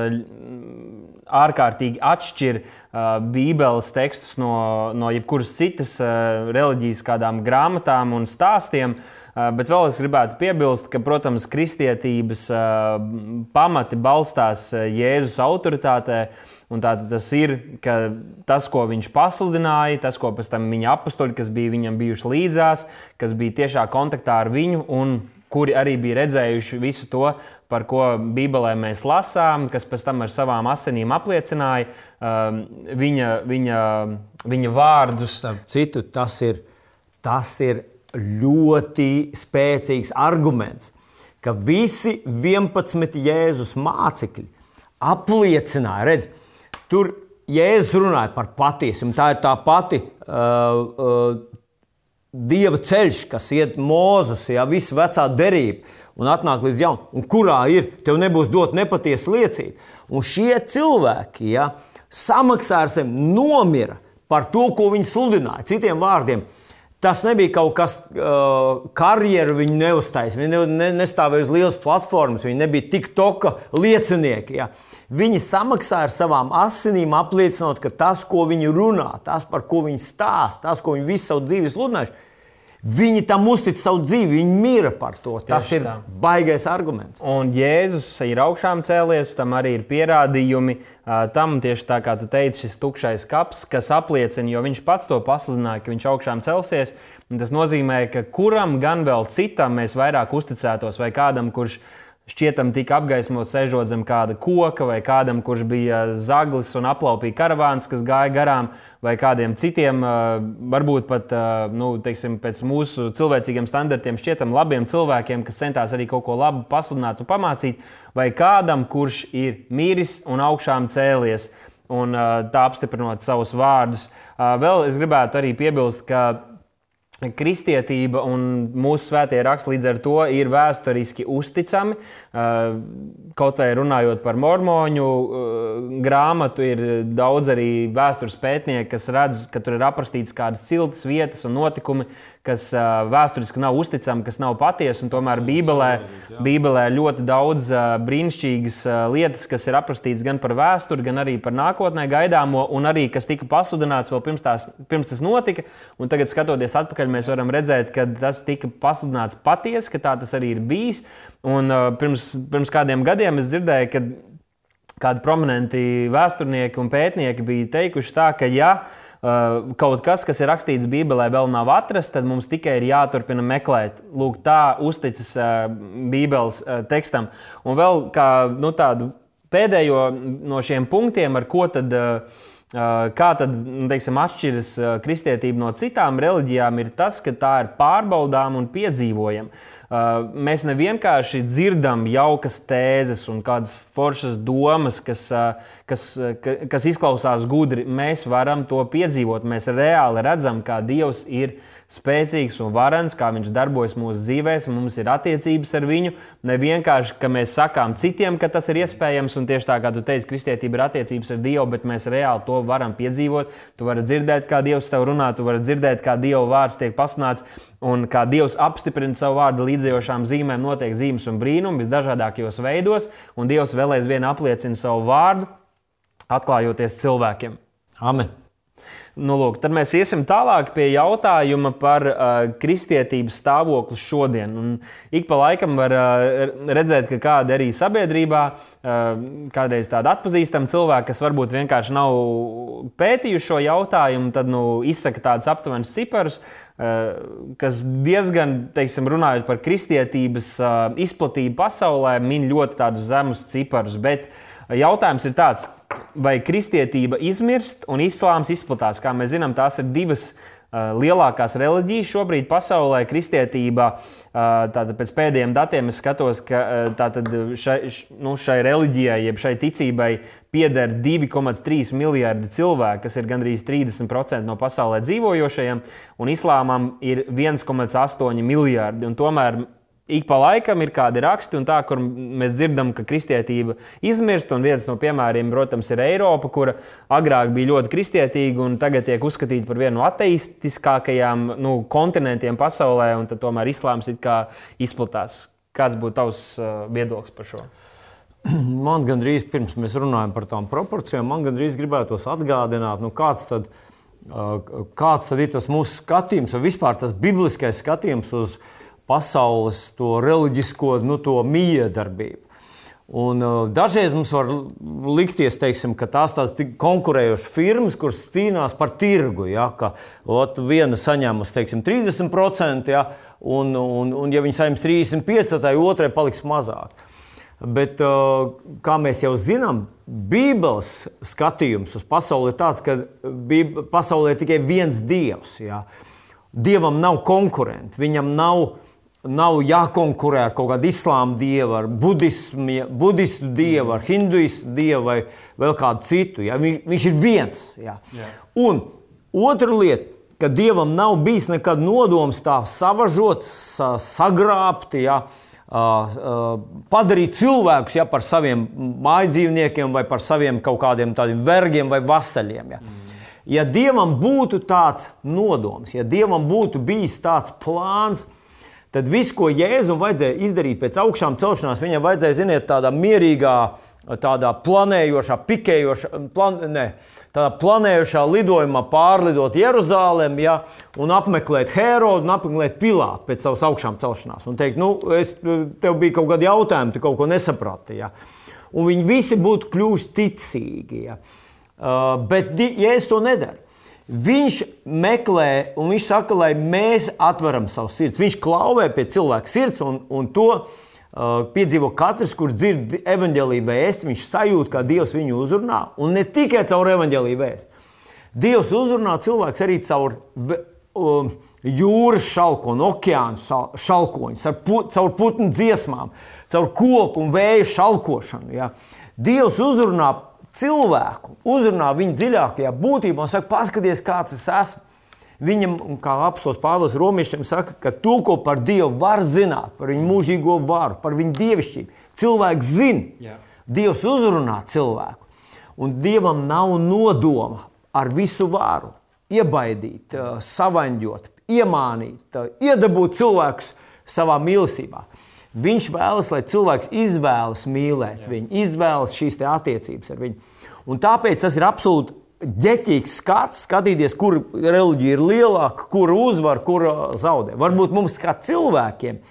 ārkārtīgi atšķir Bībeles tekstus no, no jebkuras citas reliģijas, kādām grāmatām un stāstiem. Bet vēl es gribētu piebilst, ka, protams, kristietības pamati balstās Jēzus autoritātē. Tā tas ir tas, ko viņš pasludināja, tas, ko pēc tam viņa apstuļi, kas bija viņam bijuši līdzās, kas bija tiešā kontaktā ar viņu un kuri arī bija redzējuši visu to, par ko Bībelē mēs lasām, kas pēc tam ar savām asinīm apliecināja um, viņa, viņa, viņa vārdus. Citu, tas ir, tas ir ļoti spēcīgs arguments, ka visi 11 Jēzus mācekļi apliecināja, redz, tur Jēzus runāja par patiesumu. Tā ir tā pati uh, uh, dieva ceļš, kas iet mūzes, ja viss vecā derība, un atnāk līdz jaunam, un kurā ir, tev nebūs dot nepatiesa liecība. Un šie cilvēki, ja, samaksā ar sevi, nomira par to, ko viņi sludināja. Citiem vārdiem, tas nebija kaut kas, uh, karjeru viņi neuztaisīja. Viņi ne, ne, nestāvēja uz lielas platformas, viņi nebija tik toka liecinieki. Ja. Viņi samaksāja ar savām asinīm, apliecinot, ka tas, ko viņi runā, tas, par ko viņi stāsta, tas, ko viņi visu savu dzīvi sludinājuši, Viņi tam uztic savu dzīvi, viņi mīra par to. Tas Tieši ir tā. baisais arguments. Un Jēzus ir augšām cēlies, tam arī ir pierādījumi. Tam tieši tā kā tu teici, šis tukšais kaps, kas apliecina, jo viņš pats to pasludināja, ka viņš augšām celsies. Tas nozīmē, ka kuram gan vēl citam mēs vairāk uzticētos, vai kādam, kurš ir šķietam tika apgaismots, sēžot zem kāda koka, vai kādam, kurš bija zaglis un aplaupīja karavāns, kas gāja garām, vai kādiem citiem, varbūt pat nu, teiksim, pēc mūsu cilvēcīgiem standartiem, šķietam labiem cilvēkiem, kas centās arī kaut ko labu pasludināt un pamācīt, vai kādam, kurš ir miris un augšām cēlies. Un tā apstiprinot savus vārdus. Vēl es gribētu arī piebilst, ka kristietība un mūsu svētie raksti līdz ar to ir vēsturiski uzticami. Uh, kaut vai runājot par mormoņu uh, grāmatu, ir daudz arī vēstures pētnieki, kas redz, ka tur ir aprakstīts kādas ciltas vietas un notikumi, kas vēsturiski nav uzticami, kas nav patiesi. Tomēr Bībelē, Bībelē ļoti daudz brīnišķīgas lietas, kas ir aprakstītas gan par vēsturi, gan arī par nākotnē gaidāmo, un arī kas tika pasludināts vēl pirms, tās, pirms tas notika. Un tagad, skatoties atpakaļ, mēs varam redzēt, ka tas tika pasludināts patiesi, ka tā tas arī ir bijis. Un, pirms, pirms kādiem gadiem es dzirdēju, ka kādi prominenti vēsturnieki un pētnieki bija teikuši tā, ka ja uh, kaut kas, kas ir rakstīts Bībelē, vēl nav atrasts, tad mums tikai ir jāturpina meklēt. Lūk, tā uzticas uh, Bībeles uh, tekstam. Un vēl kā nu, tādu pēdējo no šiem punktiem, ar ko tad. Kā tad nu, teiksim, atšķiras kristietība no citām reliģijām, ir tas, ka tā ir pārbaudāma un piedzīvojama. Uh, mēs nevienkārši dzirdam jaukas tēzes un kādas foršas domas, kas, uh, kas, uh, kas izklausās gudri. Mēs varam to piedzīvot. Mēs reāli redzam, kā Dievs ir spēcīgs un varens, kā viņš darbojas mūsu dzīvēm, mums ir attiecības ar viņu. Ne vienkārši, ka mēs sakām citiem, ka tas ir iespējams, un tieši tā kā tu teici, kristietība ir attiecības ar Dievu, bet mēs reāli to varam piedzīvot. Tu vari dzirdēt, kā Dievs tev runā, tu vari dzirdēt, kā Dieva vārds tiek pasludināts, un kā Dievs apstiprina savu vārdu līdzējošām zīmēm, notiek zīmes un brīnumi visdažādākajos veidos, un Dievs vēl aizvien apliecina savu vārdu, atklājoties cilvēkiem. Amen! Nu, lūk, tad mēs iesim tālāk pie jautājuma par uh, kristietības stāvokli šodien. Un ik pa laikam var uh, redzēt, ka kādi arī sabiedrībā, uh, kādreiz tādi atpazīstami cilvēki, kas varbūt vienkārši nav pētījuši šo jautājumu, tad nu, izsaka tādus aptuvenus ciparus, uh, kas diezgan, teiksim, runājot par kristietības uh, izplatību pasaulē, min ļoti zemus ciparus. Bet jautājums ir tāds, vai kristietība izmirst un islāms izplatās. Kā mēs zinām, tās ir divas uh, lielākās reliģijas šobrīd pasaulē. Kristietība, uh, tātad pēc pēdējiem datiem es skatos, ka uh, šai, nu, šai reliģijai, jeb šai ticībai pieder 2,3 miljardi cilvēku, kas ir gandrīz 30% no pasaulē dzīvojošajiem, un islāmam ir 1,8 miljardi. Tomēr ik pa laikam ir kādi raksti, tā, kur mēs dzirdam, ka kristietība izmirst. Viens no piemēriem, protams, ir Eiropa, kura agrāk bija ļoti kristietīga un tagad tiek uzskatīta par vienu no ateistiskākajām nu, kontinentiem pasaulē, un tomēr islāms izplatās. Kāds būtu tavs uh, viedoklis par šo? *clears throat* Man gandrīz pirms mēs runājam par tām proporcijām, man gandrīz gribētos atgādināt, nu, kāds, tad, uh, kāds tad ir tas mūsu skatījums, vai vispār tas bibliskais skatījums uz pasaules to reliģisko nu, to miedarbību. Un, uh, dažreiz mums var likties, teiksim, ka tās ir konkurējošas firmas, kuras cīnās par tirgu. Ja, ka ot, viena saņēmusi teiksim, 30%, ja, un, un, un, ja viņi saņems 35%, tad otrai paliks mazāk. Bet, uh, kā mēs jau zinām, Bībeles skatījums uz pasauli ir tāds, ka pasaulē ir tikai viens dievs. Ja. Dievam nav konkurenti, viņam nav nav jākonkurē ar kaut kādu islāma dievu, ar budismu, budistu dievu, ar hinduistu dievu vai vēl kādu citu. Ja? Viņš, viņš ir viens. Ja? Jā. Un otra lieta, ka dievam nav bijis nekad nodoms tā savažot, sagrābt. Ja? Padarīt cilvēkus ja, par saviem mājdzīvniekiem vai par saviem kaut kādiem tādiem vergiem vai vasaļiem. Ja. Mm. Ja dievam būtu tāds nodoms, ja dievam būtu bijis tāds plāns, tad viss, ko Jēzum vajadzēja izdarīt pēc augšām celšanās, viņam vajadzēja, ziniet, tādā mierīgā, tādā planējošā, pikējošā, plan, ne, tādā planējošā lidojumā pārlidot Jeruzalem ja, un apmeklēt Herodu un apmeklēt Pilātu pēc savas augšām celšanās. Un teikt, nu, es, tev bija kaut kādi jautājumi, tu kaut ko nesaprati. Ja. Un viņi visi būtu kļuvuši ticīgi. Ja. Uh, bet Jēzus to nedara. Viņš meklē, un viņš saka, lai mēs atveram savu sirdi. Viņš klauvē pie cilvēka sirds, un, un to uh, piedzīvo katrs, kurš dzird evanģēlīju vēstu. Viņš sajūt, kā Dievs viņu uzrunā, un ne tikai caur evanģēlīju vēstu. Dievs uzrunā cilvēks arī caur uh, jūras šalkonu, okeāna šalkoņus, put, caur putnu dziesmām, caur koku un vēju šalkošanu. Ja. Dievs uzrunā cilvēku, uzrunā viņu dziļākajā būtībā un saka, paskaties, kāds es esmu. Viņam, kā apelsīns Pāvils Romiešiem, saka, ka to, ko par Dievu var zināt, par viņu mūžīgo varu, par viņu dievišķību, cilvēks zina. Yeah. Dievs uzrunā cilvēku. Un Dievam nav nodoma ar visu varu iebaidīt, savaņģot, iemānīt, iedabūt cilvēkus savā mīlestībā. Viņš vēlas, lai cilvēks izvēlas mīlēt Jā. viņu, izvēlas šīs attiecības ar viņu. Un tāpēc tas ir absolūti ģeķīgs skats, skatīties, kur reliģija ir lielāka, kur uzvar, kur zaudē. Varbūt mums kā cilvēkiem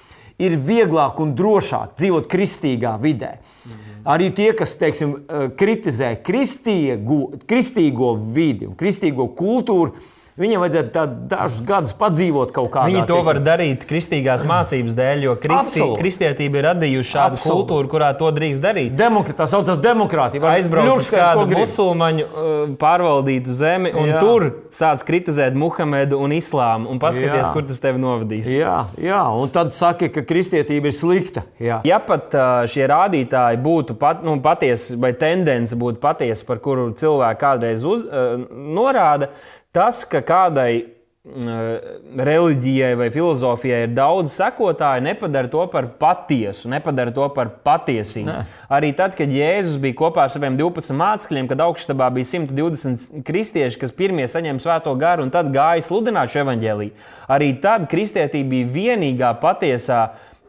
ir vieglāk un drošāk dzīvot kristīgā vidē. Mhm. Arī tie, kas teiksim, kritizē kristīgo, kristīgo vidi un kristīgo kultūru, Viņam vajadzētu dažus gadus padzīvot kaut kādā veidā. Viņi to teiksim. var darīt kristīgās mācības dēļ, jo kristi, kristietība ir radījusi šādu Absolut. kultūru, kurā to drīkst darīt. Demokra, tā saucamā demokrātija. Aizbraukt uz kādu musulmaņu uh, pārvaldītu zemi, un jā. tur sāc kritizēt Muhamedu un Islāmu, un paskaties, jā. kur tas tevi novadīs. Jā, jā, un tad saki, ka kristietība ir slikta. Jā. Ja pat uh, šie rādītāji būtu pat, nu, patiesi, vai tendence būtu patiesa, par kuru cilvēki kādreiz uz, uh, norāda, Tas, ka kādai mm, reliģijai vai filozofijai ir daudz sekotāju, nepadara to par patiesu, nepadara to par patiesību. Ne. Arī tad, kad Jēzus bija kopā ar saviem 12 mācekļiem, kad augšstabā bija 120 kristieši, kas pirmie saņēma svēto garu un tad gāja sludināt šo evaņģēlīju, arī tad kristietība bija vienīgā patiesā,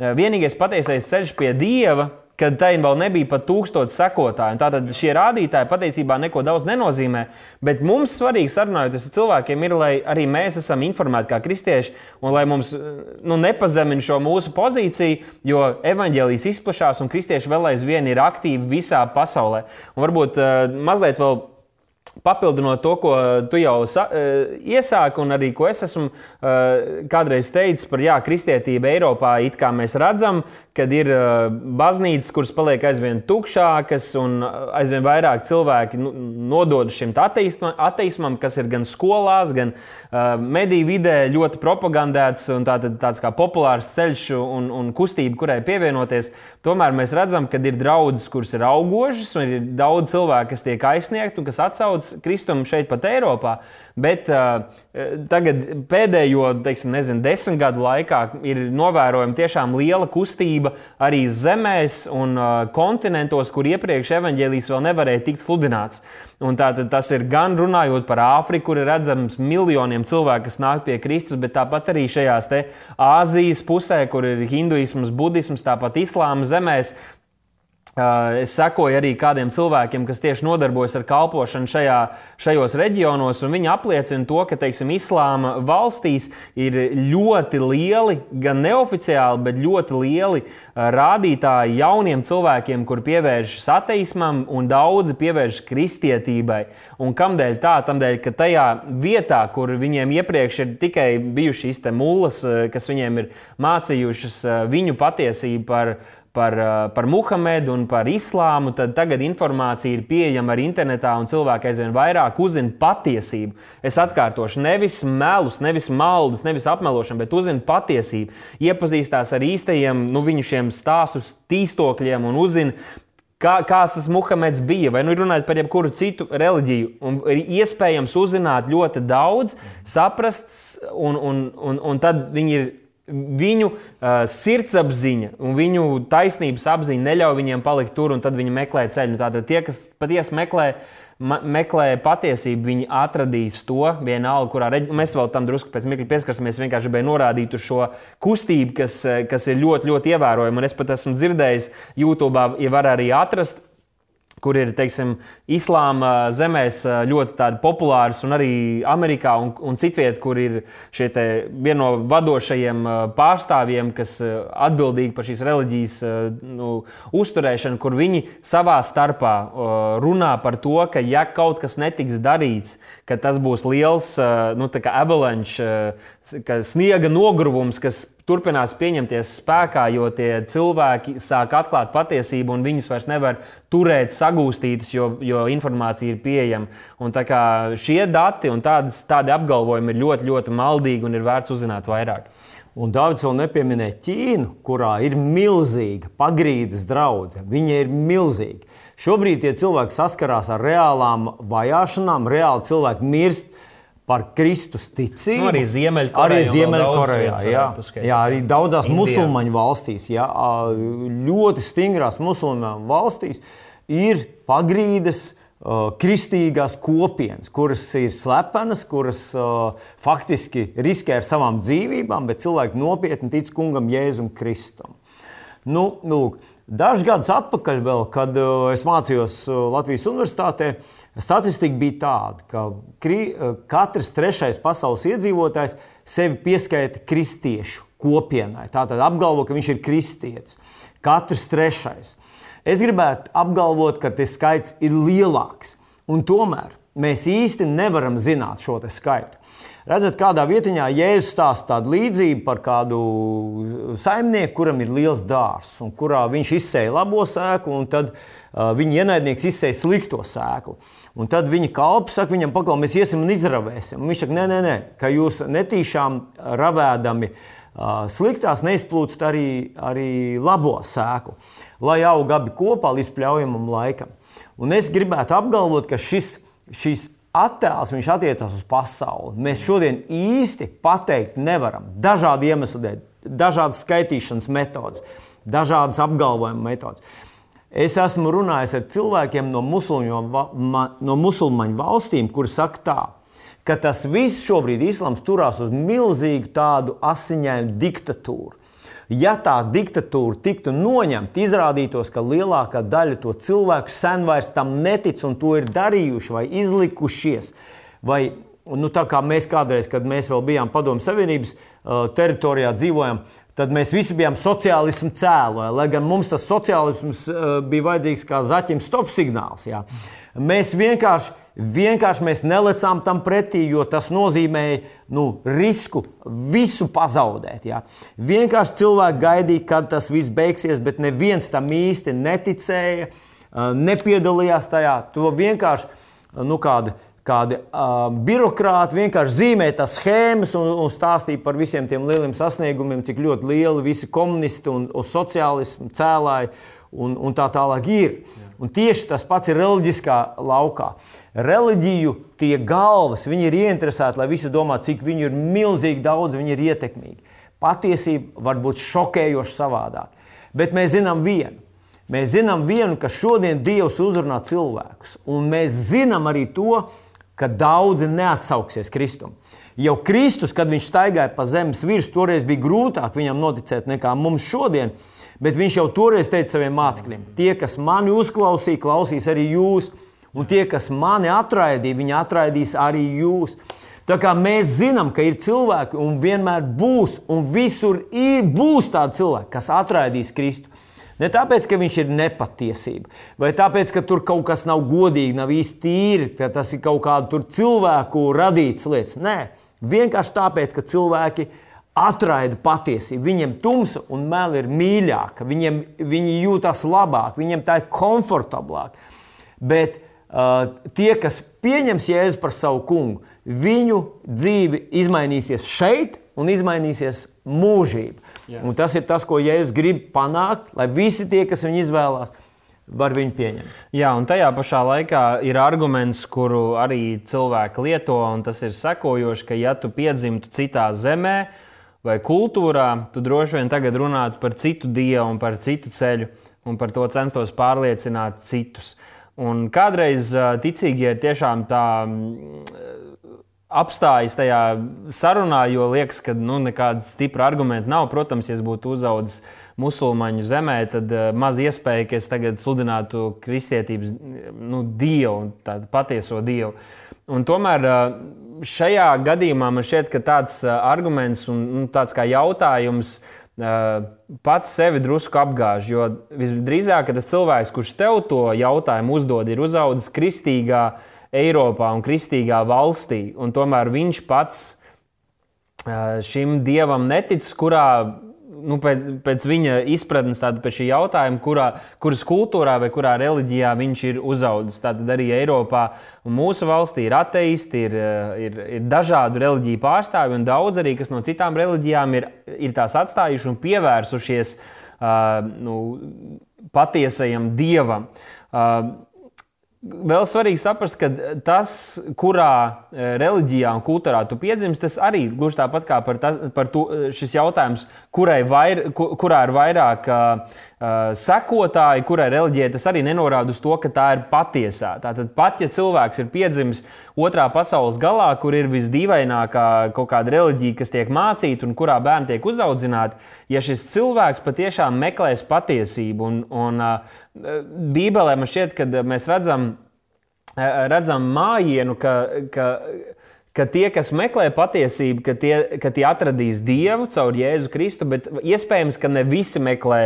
vienīgais patiesais ceļš pie Dieva kad tai vēl nebija pat tūkstoši sekotāju. Tātad šie rādītāji patiesībā neko daudz nenozīmē. Bet mums svarīgi sarunājoties ar cilvēkiem ir, lai arī mēs esam informēti kā kristieši un lai mums nu, nepazemina šo mūsu pozīciju, jo evaņģēlijas izplatās un kristieši vēl aizvien ir aktīvi visā pasaulē. Un varbūt uh, mazliet vēl Papildinot to, ko tu jau sa, uh, iesāki, un arī ko es esmu uh, kādreiz teicis par jā, kristietību Eiropā, it kā mēs redzam, kad ir uh, baznīcas, kuras paliek aizvien tukšākas, un uh, aizvien vairāk cilvēki nu, nodod šim ateismam, kas ir gan skolās, gan uh, mediju vidē ļoti propagandēts un tā, tāds kā populārs ceļš un, un kustība, kurai pievienoties. Tomēr mēs redzam, ka ir draudzes, kuras ir augošas, un ir daudz cilvēku, kas tiek aizsniegti un kas atsauc Kristumu šeit pat Eiropā. Bet uh, tagad pēdējo teiksim, nezinu, desmit gadu laikā ir novērojama tiešām liela kustība arī zemēs un uh, kontinentos, kur iepriekš evaņģēlijas vēl nevarēja tikt sludināts. Un tā, tas ir gan runājot par Āfriku, kur ir redzams miljoniem cilvēku, kas nāk pie Kristus, bet tāpat arī šajās Āzijas pusē, kur ir hinduisms, budisms, tāpat islāma zemēs, Es sekoju arī kādiem cilvēkiem, kas tieši nodarbojas ar kalpošanu šajā, šajos reģionos, un viņi apliecina to, ka teiksim, islāma valstīs ir ļoti lieli, gan neoficiāli, bet ļoti lieli rādītāji jauniem cilvēkiem, kur pievēršas ateismam, un daudzi pievēršas kristietībai. Un kādēļ tā? Tādēļ, ka tajā vietā, kur viņiem iepriekš ir tikai bijušas šīs mulas, kas viņiem ir mācījušas viņu patiesību par viņu par, eh, par Muhamedu un par islāmu, tad tagad informācija ir pieejama arī internetā, un cilvēki aizvien vairāk uzzina patiesību. Es atkārtošu, nevis melus, nevis maldus, nevis apmelošanu, bet uzzina patiesību. Iepazīstās ar īstajiem, nu, viņu šiem stāstu tīstokļiem un uzzina. Kā, kāds tas Muhameds bija, vai nu runājot par jebkuru citu reliģiju, un ir iespējams uzzināt ļoti daudz, saprast, un, un, un, un tad viņi ir Viņu uh, sirdsapziņa un viņu taisnības apziņa neļauj viņiem palikt tur, un tad viņi meklē ceļu. Tātad tie, kas patiesi meklē, meklē patiesību, viņi atradīs to vienalga, kurā reģionā. Mēs vēl tam drusku pēc mirkļa pieskarsimies. Vienkārši gribēju norādīt uz šo kustību, kas, kas ir ļoti, ļoti ievērojama. Un es pat esmu dzirdējis, YouTube, ja var arī atrast kur ir teiksim, islāma zemēs ļoti populārs, un arī Amerikā un, un citvietā, kur ir viena no vadošajiem pārstāvjiem, kas atbildīgi par šīs reliģijas nu, uzturēšanu, kur viņi savā starpā runā par to, ka ja kaut kas netiks darīts, ka tas būs liels nu, avalanche, sniega nogruvums, kas turpinās pieņemties spēkā, jo tie cilvēki sāk atklāt patiesību un viņus vairs nevar turēt sagūstītus, jo, jo informācija ir pieejama. Un šie dati un tādas, tādi apgalvojumi ir ļoti, ļoti maldīgi un ir vērts uzzināt vairāk. Un Dārvids vēl nepieminēja Ķīnu, kurā ir milzīga pagrīdes draudzene. Viņa ir milzīga. Šobrīd tie cilvēki saskarās ar reālām vajāšanām, reāli cilvēki mirst par Kristus ticību. Nu, arī Ziemeļkorejā. Ziemeļkorejā jā, jā, arī daudzās Indijā. musulmaņu valstīs, jā, ļoti stingrās musulmaņu valstīs ir pagrīdes kristīgās kopienas, kuras ir slepenas, kuras uh, faktiski riskē ar savām dzīvībām, bet cilvēki nopietni tic kungam Jēzum Kristum. Nu, nu, Dažus gadus atpakaļ, vēl, kad uh, es mācījos uh, Latvijas Universitātē, statistika bija tāda, ka kri, uh, katrs trešais pasaules iedzīvotājs sevi pieskaita kristiešu kopienai. Tātad apgalvo, ka viņš ir kristietis. Katrs trešais. Es gribētu apgalvot, ka tas skaits ir lielāks. Un tomēr mēs īsti nevaram zināt šo skaitu. Redzat, kādā vietā Jēzus stāsta tādu līdzību par kādu saimnieku, kuram ir liels dārzs, un kurā viņš izsēja labo sēklu, un tad uh, viņa ienaidnieks izsēja slikto sēklu. Un tad viņa kalps saka, viņam paklaus, mēs iesim un izravēsim. Un viņš saka, nē, nē, nē, ka jūs netīšām ravēdami sliktās neizplūst arī, arī labo sēklu lai aug abi kopā līdz pļaujamam laikam. Un es gribētu apgalvot, ka šis, šis attēls attiecas uz pasauli. Mēs šodien īsti pateikt nevaram. Dažādu iemeslu dēļ, dažādas skaitīšanas metodas, dažādas apgalvojuma metodas. Es esmu runājis ar cilvēkiem no, no musulmaņu valstīm, kuri saka tā, ka tas viss šobrīd islāms turās uz milzīgu tādu asiņainu diktatūru ja tā diktatūra tiktu noņemta, izrādītos, ka lielākā daļa to cilvēku sen vairs tam netic un to ir darījuši vai izlikušies. Vai, nu, tā kā mēs kādreiz, kad mēs vēl bijām Padomju Savienības uh, teritorijā, dzīvojām, tad mēs visi bijām sociālismu cēloņi. Lai gan mums tas sociālisms uh, bija vajadzīgs kā zaķim stop signāls. Jā. Mēs vienkārši Vienkārši mēs nelecām tam pretī, jo tas nozīmēja nu, risku visu pazaudēt. Ja. Vienkārši cilvēki gaidīja, kad tas viss beigsies, bet neviens tam īsti neticēja, nepiedalījās tajā. To vienkārši nu, kādi, kādi uh, birokrāti vienkārši zīmēja tās schēmas un, un stāstīja par visiem tiem lieliem sasniegumiem, cik ļoti lieli visi komunisti un, un sociālismu cēlāji un, un tā tālāk ir. Un tieši tas pats ir reliģiskā laukā. Reliģiju tie galvas, viņi ir ieinteresēti, lai visi domātu, cik viņi ir milzīgi daudz, viņi ir ietekmīgi. Patiesība var būt šokējoši savādāk. Bet mēs zinām vienu. Mēs zinām vienu, ka šodien Dievs uzrunā cilvēkus, un mēs zinām arī to, ka daudzi neatsauksies Kristum. Jau Kristus, kad viņš staigāja pa zemes virsmu, toreiz bija grūtāk viņam noticēt nekā mums šodien, Bet viņš jau toreiz teica saviem mācekļiem, tie, kas mani uzklausīja, klausīs arī jūs, un tie, kas mani atraidīja, viņi atraidīs arī jūs. Tā kā mēs zinām, ka ir cilvēki, un vienmēr būs, un visur ir, būs tādi cilvēki, kas atraidīs Kristu. Ne tāpēc, ka viņš ir nepatiesība, vai tāpēc, ka tur kaut kas nav godīgi, nav īsti tīri, ka tas ir kaut kāda cilvēku radītas lietas. Nē, vienkārši tāpēc, ka cilvēki atraida patiesību. Viņiem tumsa un meli ir mīļāka, viņiem, viņi jūtas labāk, viņiem tā ir komfortablāk. Bet uh, tie, kas pieņems Jēzu par savu kungu, viņu dzīve izmainīsies šeit un izmainīsies mūžība. Tas ir tas, ko Jēzus grib panākt, lai visi tie, kas viņu izvēlās, var viņu pieņemt. Jā, un tajā pašā laikā ir arguments, kuru arī cilvēki lieto, un tas ir sekojošs, ka ja tu piedzimtu citā zemē, vai kultūrā, tu droši vien tagad runātu par citu dievu un par citu ceļu, un par to censtos pārliecināt citus. Un kādreiz ticīgie ir tiešām tā apstājas tajā sarunā, jo liekas, ka nu, nekāda stipra argumenta nav. Protams, ja es būtu uzaugusi musulmaņu zemē, tad uh, maz iespēja, ka es tagad sludinātu kristietības nu, dievu, tādu patieso dievu. Un tomēr uh, šajā gadījumā man šķiet, ka tāds uh, arguments un nu, tāds kā jautājums uh, pats sevi drusku apgāž. Jo visdrīzāk tas cilvēks, kurš tev to jautājumu uzdod, ir uzaugusi kristīgā Eiropā un kristīgā valstī, un tomēr viņš pats šim dievam netic, kurā nu, pēc, pēc viņa izpratnes pēc šī jautājuma, kurā, kuras kultūrā vai kurā reliģijā viņš ir uzaugusi. Tātad arī Eiropā un mūsu valstī ir ateisti, ir, ir, ir dažādu reliģiju pārstāvji, un daudz arī, kas no citām reliģijām ir, ir tās atstājuši un pievērsušies uh, nu, patiesajam dievam. Uh, vēl svarīgi saprast, ka tas, kurā eh, reliģijā un kultūrā tu piedzimsti, tas arī gluži tāpat kā par, ta, par to, šis jautājums, kurai vair, kurā ir vairāk uh, sekotāji, kurai reliģijai, tas arī nenorāda uz to, ka tā ir patiesā. Tātad pat ja cilvēks ir piedzimis otrā pasaules galā, kur ir visdīvainākā kaut kāda reliģija, kas tiek mācīta un kurā bērni tiek uzaudzināti, ja šis cilvēks patiešām meklēs patiesību un, un uh, Bībelē man šķiet, ka mēs redzam, redzam mājienu, ka, ka, ka tie, kas meklē patiesību, ka tie, ka tie atradīs Dievu caur Jēzu Kristu, bet iespējams, ka ne visi meklē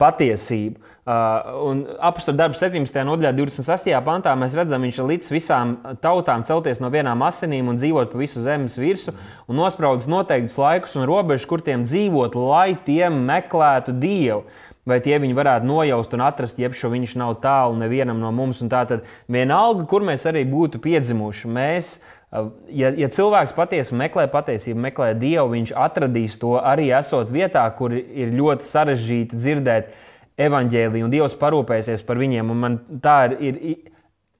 patiesību. Uh, un apakstu darbu 17. nodaļā, 26. pantā mēs redzam, viņš ir līdz visām tautām celties no vienām asinīm un dzīvot pa visu zemes virsmu un nospraudis noteiktus laikus un robežas, kur tiem dzīvot, lai tiem meklētu Dievu vai tie viņi varētu nojaust un atrast, šo viņš nav tālu nevienam no mums. Tātad vienalga, kur mēs arī būtu piedzimuši, mēs, ja, ja cilvēks patiesi meklē patiesību, meklē Dievu, viņš atradīs to arī esot vietā, kur ir ļoti sarežģīti dzirdēt evaņģēliju, un Dievs parūpēsies par viņiem. Un man tā ir, ir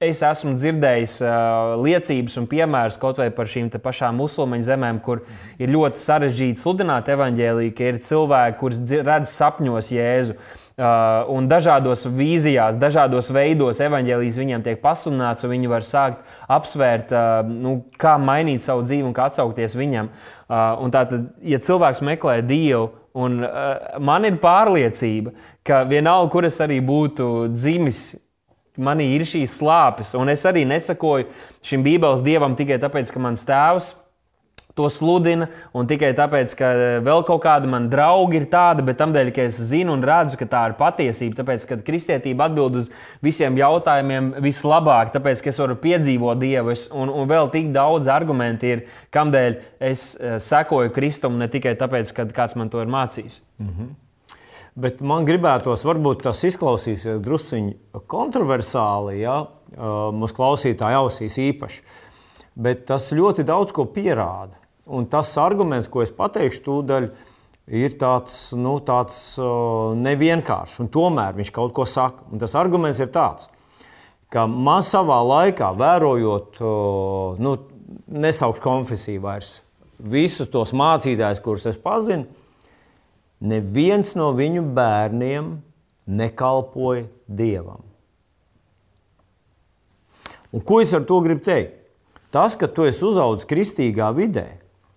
Es esmu dzirdējis uh, liecības un piemērus kaut vai par šīm pašām musulmaņu zemēm, kur ir ļoti sarežģīti sludināt evaņģēlīju, ka ir cilvēki, kurus redz sapņos Jēzu. Uh, un dažādos vīzijās, dažādos veidos evaņģēlijas viņiem tiek pasludināts, un viņi var sākt apsvērt, uh, nu, kā mainīt savu dzīvi un kā atsaukties viņam. Uh, tātad, ja cilvēks meklē Dievu, un uh, man ir pārliecība, ka vienalga, kur es arī būtu dzimis, manī ir šīs slāpes. Un es arī nesakoju šim Bībeles dievam tikai tāpēc, ka mans tēvs to sludina, un tikai tāpēc, ka vēl kaut kādi mani draugi ir tādi, bet tam dēļ, ka es zinu un redzu, ka tā ir patiesība. Tāpēc, ka kristietība atbild uz visiem jautājumiem vislabāk, tāpēc, ka es varu piedzīvot Dievu, es, un, un vēl tik daudz argumentu ir, kamdēļ es uh, sekoju Kristum, ne tikai tāpēc, ka kāds man to ir mācījis. Mm -hmm. Bet man gribētos, varbūt tas izklausīsies drusciņi kontroversāli, ja mūsu klausītāju ausīs īpaši. Bet tas ļoti daudz ko pierāda. Un tas arguments, ko es pateikšu, tūdaļ, ir tāds, nu, tāds nevienkāršs. Tomēr viņš kaut ko saka. Un tas arguments ir tāds, ka man savā laikā, vērojot, nu, nesaukšu konfesiju vairs, visus tos mācītājus, kurus es pazinu, neviens no viņu bērniem nekalpoja dievam. Un ko es ar to gribu teikt? Tas, ka tu esi uzaugusi kristīgā vidē,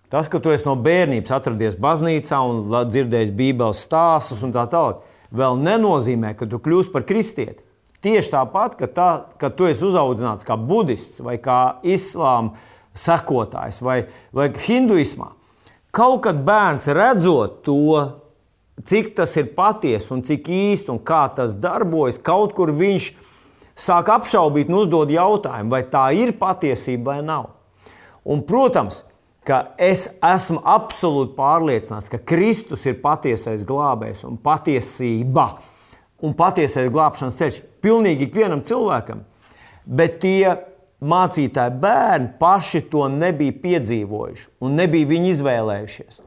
tas, ka tu esi no bērnības atradies baznīcā un dzirdējis Bībeles stāstus un tā tālāk, vēl nenozīmē, ka tu kļūsi par kristieti. Tieši tāpat, ka, tā, ka tu esi uzaugusi kā budists vai kā islāma sekotājs vai, vai hinduismā. Kaut kad bērns redzot to, cik tas ir patiesi un cik īsti un kā tas darbojas, kaut kur viņš sāk apšaubīt un uzdod jautājumu, vai tā ir patiesība vai nav. Un, protams, ka es esmu absolūti pārliecināts, ka Kristus ir patiesais glābējs un patiesība un patiesais glābšanas ceļš pilnīgi ikvienam cilvēkam. Bet tie mācītāji bērni paši to nebija piedzīvojuši un nebija viņi izvēlējušies.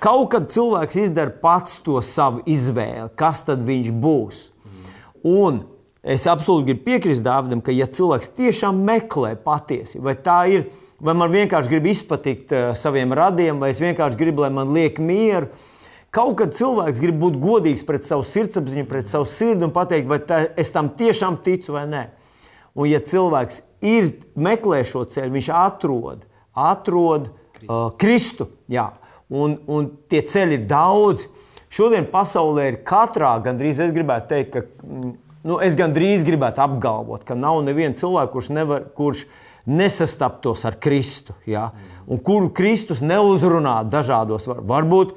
Kaut kad cilvēks izdara pats to savu izvēli, kas tad viņš būs. Un es absolūti gribu piekrist Dāvidam, ka ja cilvēks tiešām meklē patiesību, vai tā ir, vai man vienkārši grib izpatikt uh, saviem radiem, vai es vienkārši gribu, lai man liek mieru, Kaut kad cilvēks grib būt godīgs pret savu sirdsapziņu, pret savu sirdi un pateikt, vai tā, es tam tiešām ticu vai nē. Un, ja cilvēks ir meklē šo ceļu, viņš atrod, atrod Kristu. Uh, Kristu jā, un, un tie ceļi ir daudz. Šodien pasaulē ir katrā, gandrīz es gribētu teikt, ka mm, nu, es gandrīz gribētu apgalvot, ka nav neviena cilvēka, kurš, nevar, kurš nesastaptos ar Kristu, ja? un kuru Kristus neuzrunā dažādos, var, varbūt,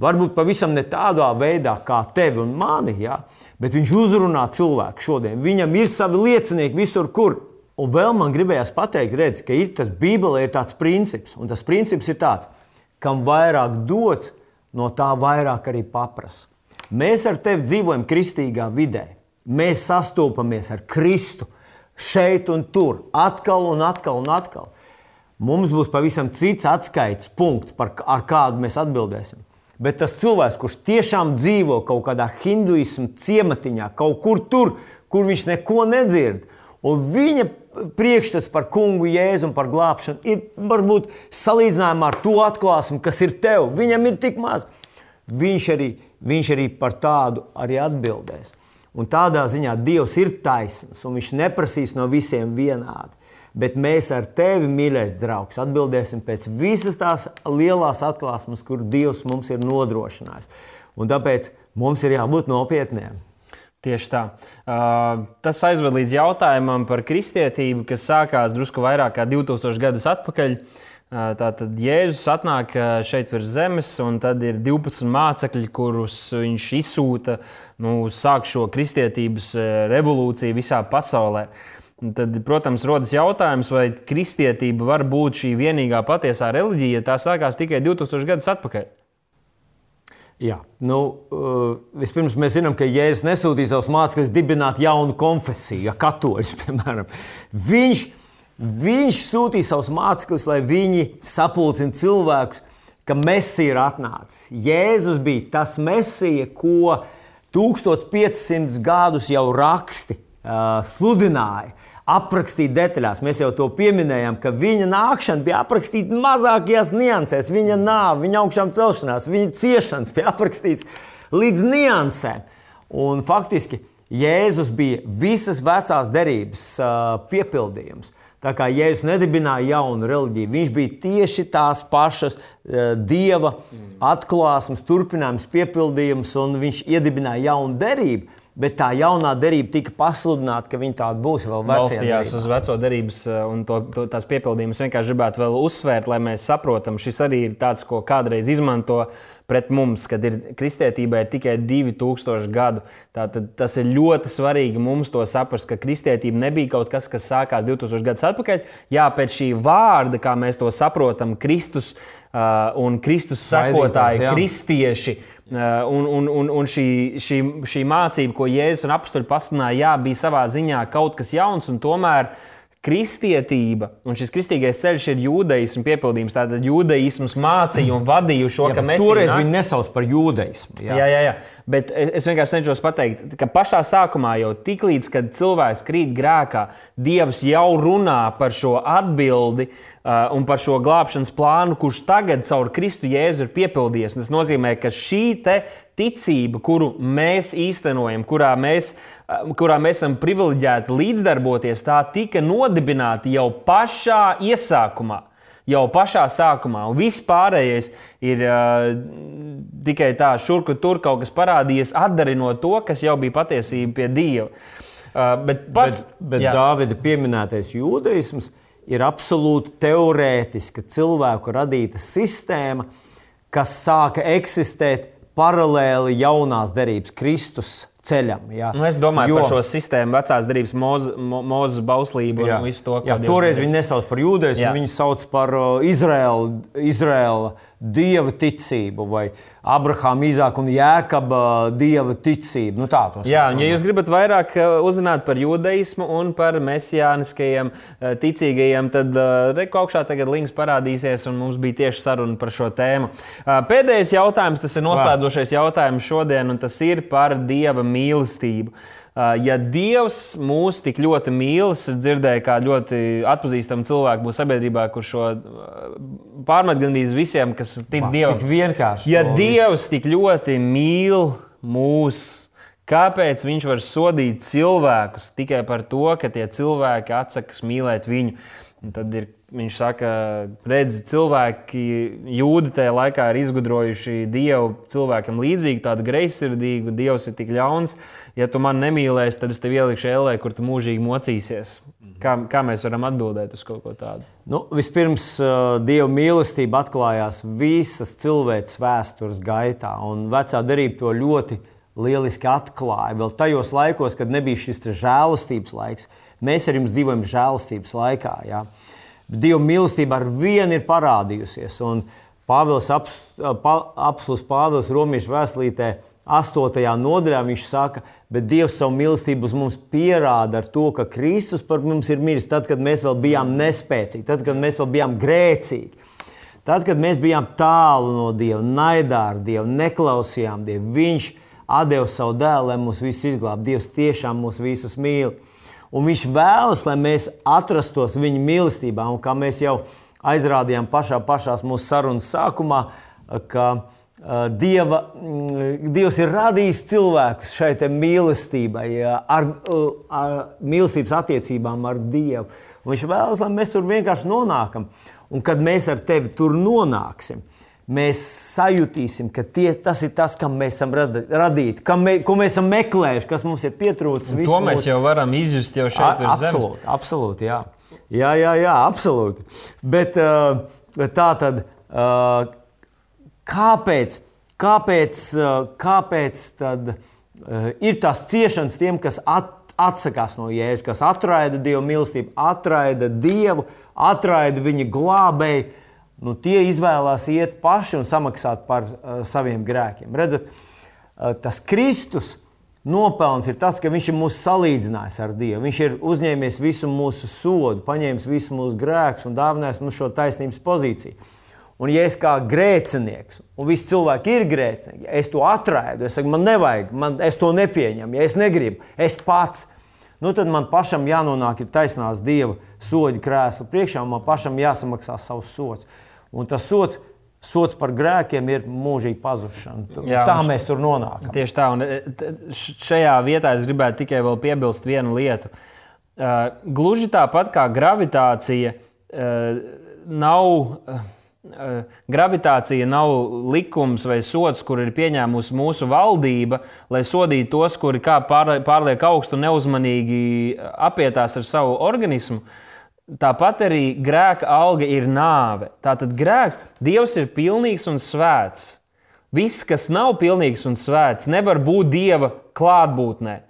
varbūt pavisam ne tādā veidā kā tevi un mani, ja? bet viņš uzrunā cilvēku šodien. Viņam ir savi liecinieki visur, kur. Un vēl man gribējās pateikt, redz, ka ir tas Bībelē ir tāds princips, un tas princips ir tāds, ka kam vairāk dots, no tā vairāk arī paprasa. Mēs ar tevi dzīvojam kristīgā vidē. Mēs sastopamies ar Kristu šeit un tur, atkal un atkal un atkal. Mums būs pavisam cits atskaites punkts, par, ar kādu mēs atbildēsim. Bet tas cilvēks, kurš tiešām dzīvo kaut kādā hinduismu ciematiņā, kaut kur tur, kur viņš neko nedzird, Un viņa priekšstats par kungu jēzu un par glābšanu ir varbūt salīdzinājumā ar to atklāsmu, kas ir tev. Viņam ir tik maz. Viņš arī, viņš arī par tādu arī atbildēs. Un tādā ziņā Dievs ir taisns un viņš neprasīs no visiem vienādi. Bet mēs ar tevi, mīļais draugs, atbildēsim pēc visas tās lielās atklāsmes, kur Dievs mums ir nodrošinājis. Un tāpēc mums ir jābūt nopietniem. Tieši tā. Uh, tas aizved līdz jautājumam par kristietību, kas sākās drusku vairāk kā 2000 gadus atpakaļ. Uh, tātad Jēzus atnāk šeit virs zemes, un tad ir 12 mācekļi, kurus viņš izsūta, nu, sāk šo kristietības revolūciju visā pasaulē. Un tad, protams, rodas jautājums, vai kristietība var būt šī vienīgā patiesā reliģija, ja tā sākās tikai 2000 gadus atpakaļ. Jā, nu, vispirms mēs zinām, ka Jēzus nesūtīja savus mācekļus dibināt jaunu konfesiju, ja katoļus, *laughs* piemēram. Viņš, viņš sūtīja savus mācekļus, lai viņi sapulcina cilvēkus, ka Mēsija ir atnācis. Jēzus bija tas Mēsija, ko 1500 gadus jau raksti uh, sludināja aprakstīt detaļās. Mēs jau to pieminējām, ka viņa nākšana bija aprakstīta mazākajās niansēs. Viņa nāve, viņa augšām celšanās, viņa ciešanas bija aprakstīts līdz niansēm. Un faktiski Jēzus bija visas vecās derības uh, piepildījums. Tā kā Jēzus nedibināja jaunu reliģiju, viņš bija tieši tās pašas uh, dieva atklāsmes, turpinājums, piepildījums, un viņš iedibināja jaunu derību. Bet tā jaunā derība tika pasludināta, ka viņa tāda būs vēl vecā. Balstījās uz veco derības eh, un to, to, tās piepildījumus. Vienkārši gribētu vēl uzsvērt, lai mēs saprotam, šis arī ir tāds, ko kādreiz izmanto pret mums, kad ir kristietībai ir tikai 2000 gadu. Tātad tas ir ļoti svarīgi mums to saprast, ka kristietība nebija kaut kas, kas sākās 2000 gadus atpakaļ. Jā, pēc šī vārda, kā mēs to saprotam, Kristus uh, un Kristus sakotāji, kristieši Eh, un, un, un, un šī, šī, šī mācība, ko Jēzus un apstuļi pasludināja, jā, bija savā ziņā kaut kas jauns, un tomēr kristietība un šis kristīgais ceļš ir jūdeismu piepildījums. Tātad jūdeisms mācīja un vadīja šo, jā, ka mēs. Toreiz viņi nesauc par jūdeismu. Jā, jā, jā. jā. Bet es vienkārši cenšos pateikt, ka pašā sākumā jau tiklīdz, kad cilvēks krīt grēkā, Dievs jau runā par šo atbildi uh, un par šo glābšanas plānu, kurš tagad caur Kristu Jēzu ir piepildījies. Un tas nozīmē, ka šī ticība, kuru mēs īstenojam, kurā mēs kurā mēs esam privileģēti līdzdarboties, tā tika nodibināta jau pašā iesākumā. Jau pašā sākumā, un viss pārējais ir uh, tikai tā, šurku tur kaut kas parādījies, atdarinot to, kas jau bija patiesība pie Dieva. Uh, bet pats, bet, bet Dāvida pieminētais jūdaisms ir absolūti teorētiska cilvēku radīta sistēma, kas sāka eksistēt paralēli jaunās derības Kristus ceļam. Jā. Nu, es domāju jo, par šo sistēmu, vecās darbības, Mozus moz, bauslību jā, un visu to, ko toreiz viņi nesauc par jūdiem, viņi sauc par uh, Izraēlu. Izraēlu dieva ticību, vai Abrahāma, Izāka un Jēkaba dieva ticību. Nu, tā, Jā, un, ja jūs gribat vairāk uh, uzzināt par judaismu un par mesijāniskajiem uh, ticīgajiem, tad reku augšā tagad links parādīsies, un mums bija tieši saruna par šo tēmu. Pēdējais jautājums, tas ir noslēdzošais jautājums šodien, un tas ir par dieva mīlestību. Ja Dievs mūs tik ļoti mīl, es dzirdēju, kā ļoti atpazīstama cilvēka būs sabiedrībā, kurš šo pārmet gandrīz visiem, kas tic Mas, Dievam. Vienkārši. Ja Dievs tik ļoti mīl mūs, kāpēc Viņš var sodīt cilvēkus tikai par to, ka tie cilvēki atsakas mīlēt viņu? Un tad ir Viņš saka, redz, cilvēki, jūdi tajā laikā ir izgudrojuši dievu cilvēkam līdzīgu, tādu greizsirdīgu, dievs ir tik ļauns. Ja tu man nemīlēsi, tad es tev ielikšu ēlē, kur tu mūžīgi mocīsies. Kā, kā mēs varam atbildēt uz kaut ko tādu? Nu, vispirms, uh, dieva mīlestība atklājās visas cilvēces vēstures gaitā, un vecā darība to ļoti lieliski atklāja. Vēl tajos laikos, kad nebija šis žēlastības laiks, mēs arī dzīvojam žēlastības laikā. Jā. Dieva mīlestība ar vienu ir parādījusies. Un Pāvils, apelsīns Pāvils Romiešu vēstulītē, 8. nodaļā viņš saka, bet Dievs savu mīlestību uz mums pierāda ar to, ka Kristus par mums ir miris tad, kad mēs vēl bijām nespēcīgi, tad, kad mēs vēl bijām grēcīgi. Tad, kad mēs bijām tālu no Dieva, naidā ar Dievu, neklausījām Dievu, Viņš deva savu dēlu, lai mūs visus izglābtu. Dievs tiešām mūs visus mīl. Un viņš vēlas, lai mēs atrastos viņa mīlestībā. Un kā mēs jau aizrādījām pašā, pašā mūsu sarunas sākumā, ka uh, Dieva, mm, Dievs ir radījis cilvēkus šai mīlestībai, ar, ar mīlestības attiecībām ar Dievu. Un viņš vēlas, lai mēs tur vienkārši nonākam. Un kad mēs ar tevi tur nonāksim, mēs sajutīsim, ka tie, tas ir tas, kam mēs esam radīti, me, ko mēs esam meklējuši, kas mums ir pietrūcis. To mēs jau varam izjust jau šeit. A, absolūti, zemes. absolūti, jā. jā, jā, jā, absolūti. Bet tā tad, kāpēc, kāpēc, kāpēc tad, ir tās ciešanas tiem, kas at, atsakās no jēzus, kas atraida Dieva mīlestību, atraida Dievu, atraida viņa glābēju, nu, tie izvēlās iet paši un samaksāt par uh, saviem grēkiem. Redzat, uh, tas Kristus nopelns ir tas, ka viņš ir mūs salīdzinājis ar Dievu. Viņš ir uzņēmies visu mūsu sodu, paņēmis visu mūsu grēkus un dāvinājis mums šo taisnības pozīciju. Un, ja es kā grēcinieks, un visi cilvēki ir grēcinieki, ja es to atraidu, es saku, man nevajag, man, es to nepieņemu, ja es negribu, es pats nu tad man pašam jānonāk ir taisnās Dieva soļa krēsla priekšā, un man pašam jāsamaksā savs sots. Un tas sots, sots par grēkiem ir mūžīga pazušana. Jā, tā mēs tur nonākam. Tieši tā, un e, šajā vietā es gribētu tikai vēl piebilst vienu lietu. Uh, gluži tāpat kā gravitācija uh, nav. Uh, gravitācija nav likums vai sots, kur ir pieņēmusi mūsu valdība, lai sodītu tos, kuri pārlieku augstu un neuzmanīgi apietās ar savu organismu. Tāpat arī grēka alga ir nāve. Tātad grēks, Dievs ir pilnīgs un svēts. Viss, kas nav pilnīgs un svēts, nevar būt Dieva klātbūtnē.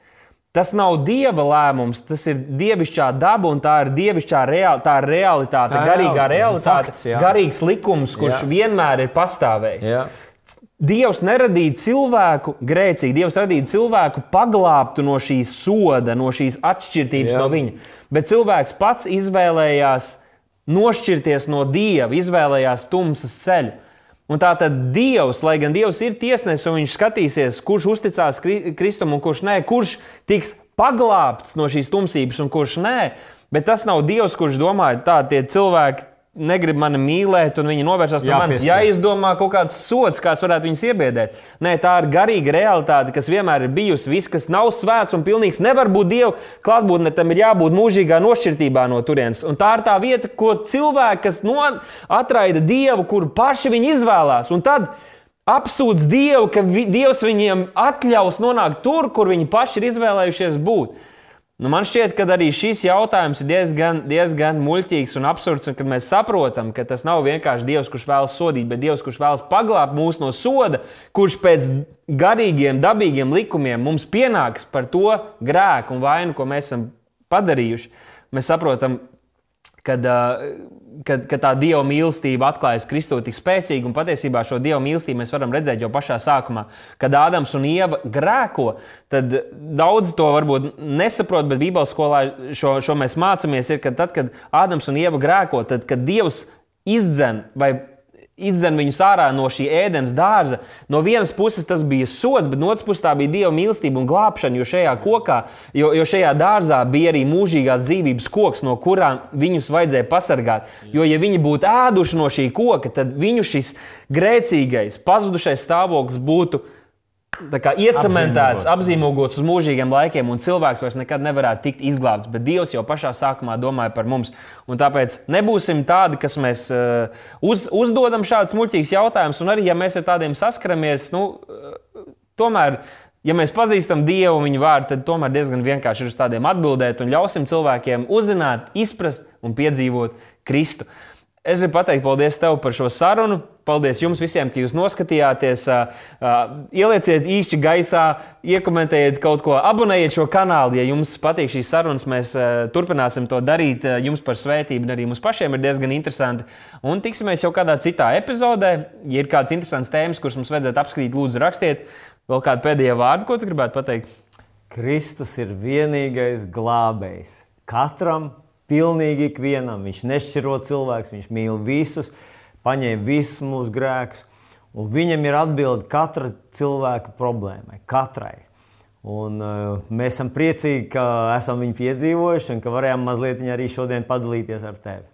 Tas nav dieva lēmums, tas ir dievišķā daba un tā ir dievišķā real, tā ir realitāte, tā garīgā realitāte, fakts, jā. garīgs likums, kurš jā. vienmēr ir pastāvējis. Jā. Dievs neradīja cilvēku grēcīgi, Dievs radīja cilvēku paglābtu no šīs soda, no šīs atšķirības jā. no viņa. Bet cilvēks pats izvēlējās nošķirties no Dieva, izvēlējās tumsas ceļu. Un tā tad Dievs, lai gan Dievs ir tiesnesis un viņš skatīsies, kurš uzticās Kristum un kurš nē, kurš tiks paglābts no šīs tumsības un kurš nē, bet tas nav Dievs, kurš domā, tā tie cilvēki negrib mani mīlēt, un viņi novērsās no manis. Ja izdomā kaut kāds sots, kāds varētu viņus iebiedēt, Nē, tā ir garīga realitāte, kas vienmēr ir bijusi. Viss, kas nav svēts un pilnīgs, nevar būt Dieva klātbūtne, tam ir jābūt mūžīgā nošķirtībā no turienes. Un tā ir tā vieta, ko cilvēki, kas no, atraida Dievu, kuru paši viņi izvēlās. Un tad apsūdz Dievu, ka vi, Dievs viņiem atļaus nonākt tur, kur viņi paši ir izvēlējušies būt. Nu, man šķiet, ka arī šis jautājums ir diezgan, diezgan muļķīgs un absurds. Un kad mēs saprotam, ka tas nav vienkārši Dievs, kurš vēlas sodīt, bet Dievs, kurš vēlas paglābt mūs no soda, kurš pēc garīgiem, dabīgiem likumiem mums pienāks par to grēku un vainu, ko mēs esam padarījuši, mēs saprotam, kad, kad, kad tā dieva mīlestība atklājas Kristū tik spēcīgi, un patiesībā šo dieva mīlestību mēs varam redzēt jau pašā sākumā. Kad Ādams un Ieva grēko, tad daudz to varbūt nesaprot, bet Bībeles skolā šo, šo mēs mācāmies, ir, ka tad, kad Ādams un Ieva grēko, tad, kad Dievs izdzen vai izdzen viņus ārā no šī ēdienas dārza. No vienas puses tas bija sots, bet no otras puses tā bija dieva mīlestība un glābšana, jo šajā kokā, jo, jo šajā dārzā bija arī mūžīgās dzīvības koks, no kurām viņus vajadzēja pasargāt. Jo, ja viņi būtu ēduši no šī koka, tad viņu šis grēcīgais, pazudušais stāvoklis būtu iecementēts, apzīmogots uz mūžīgiem laikiem, un cilvēks vairs nekad nevarētu tikt izglābts. Bet Dievs jau pašā sākumā domāja par mums. Un tāpēc nebūsim tādi, kas mēs uh, uz, uzdodam šādus muļķīgus jautājumus, un arī ja mēs ar tādiem saskaramies, nu, uh, tomēr. Ja mēs pazīstam Dievu un viņa vārdu, tad tomēr diezgan vienkārši ir uz tādiem atbildēt un ļausim cilvēkiem uzzināt, izprast un piedzīvot Kristu. Es gribu pateikt paldies tev par šo sarunu. Paldies jums visiem, ka jūs noskatījāties. Ielieciet īkšķi gaisā, iekomentējiet kaut ko, abonējiet šo kanālu. Ja jums patīk šīs sarunas, mēs turpināsim to darīt. Jums par svētību arī mums pašiem ir diezgan interesanti. Un tiksimies jau kādā citā epizodē. Ja ir kāds interesants tēmas, kuras mums vajadzētu apskatīt, lūdzu, rakstiet. Vēl kādu pēdējo vārdu, ko tu gribētu pateikt? Kristus ir vienīgais glābējs. Katram pilnīgi ikvienam. Viņš nešķiro cilvēkus, viņš mīl visus, paņēma visus mūsu grēkus. Un viņam ir atbilde katra cilvēka problēmai, katrai. Un, uh, mēs esam priecīgi, ka esam viņu piedzīvojuši un ka varējām mazliet arī šodien padalīties ar tevi.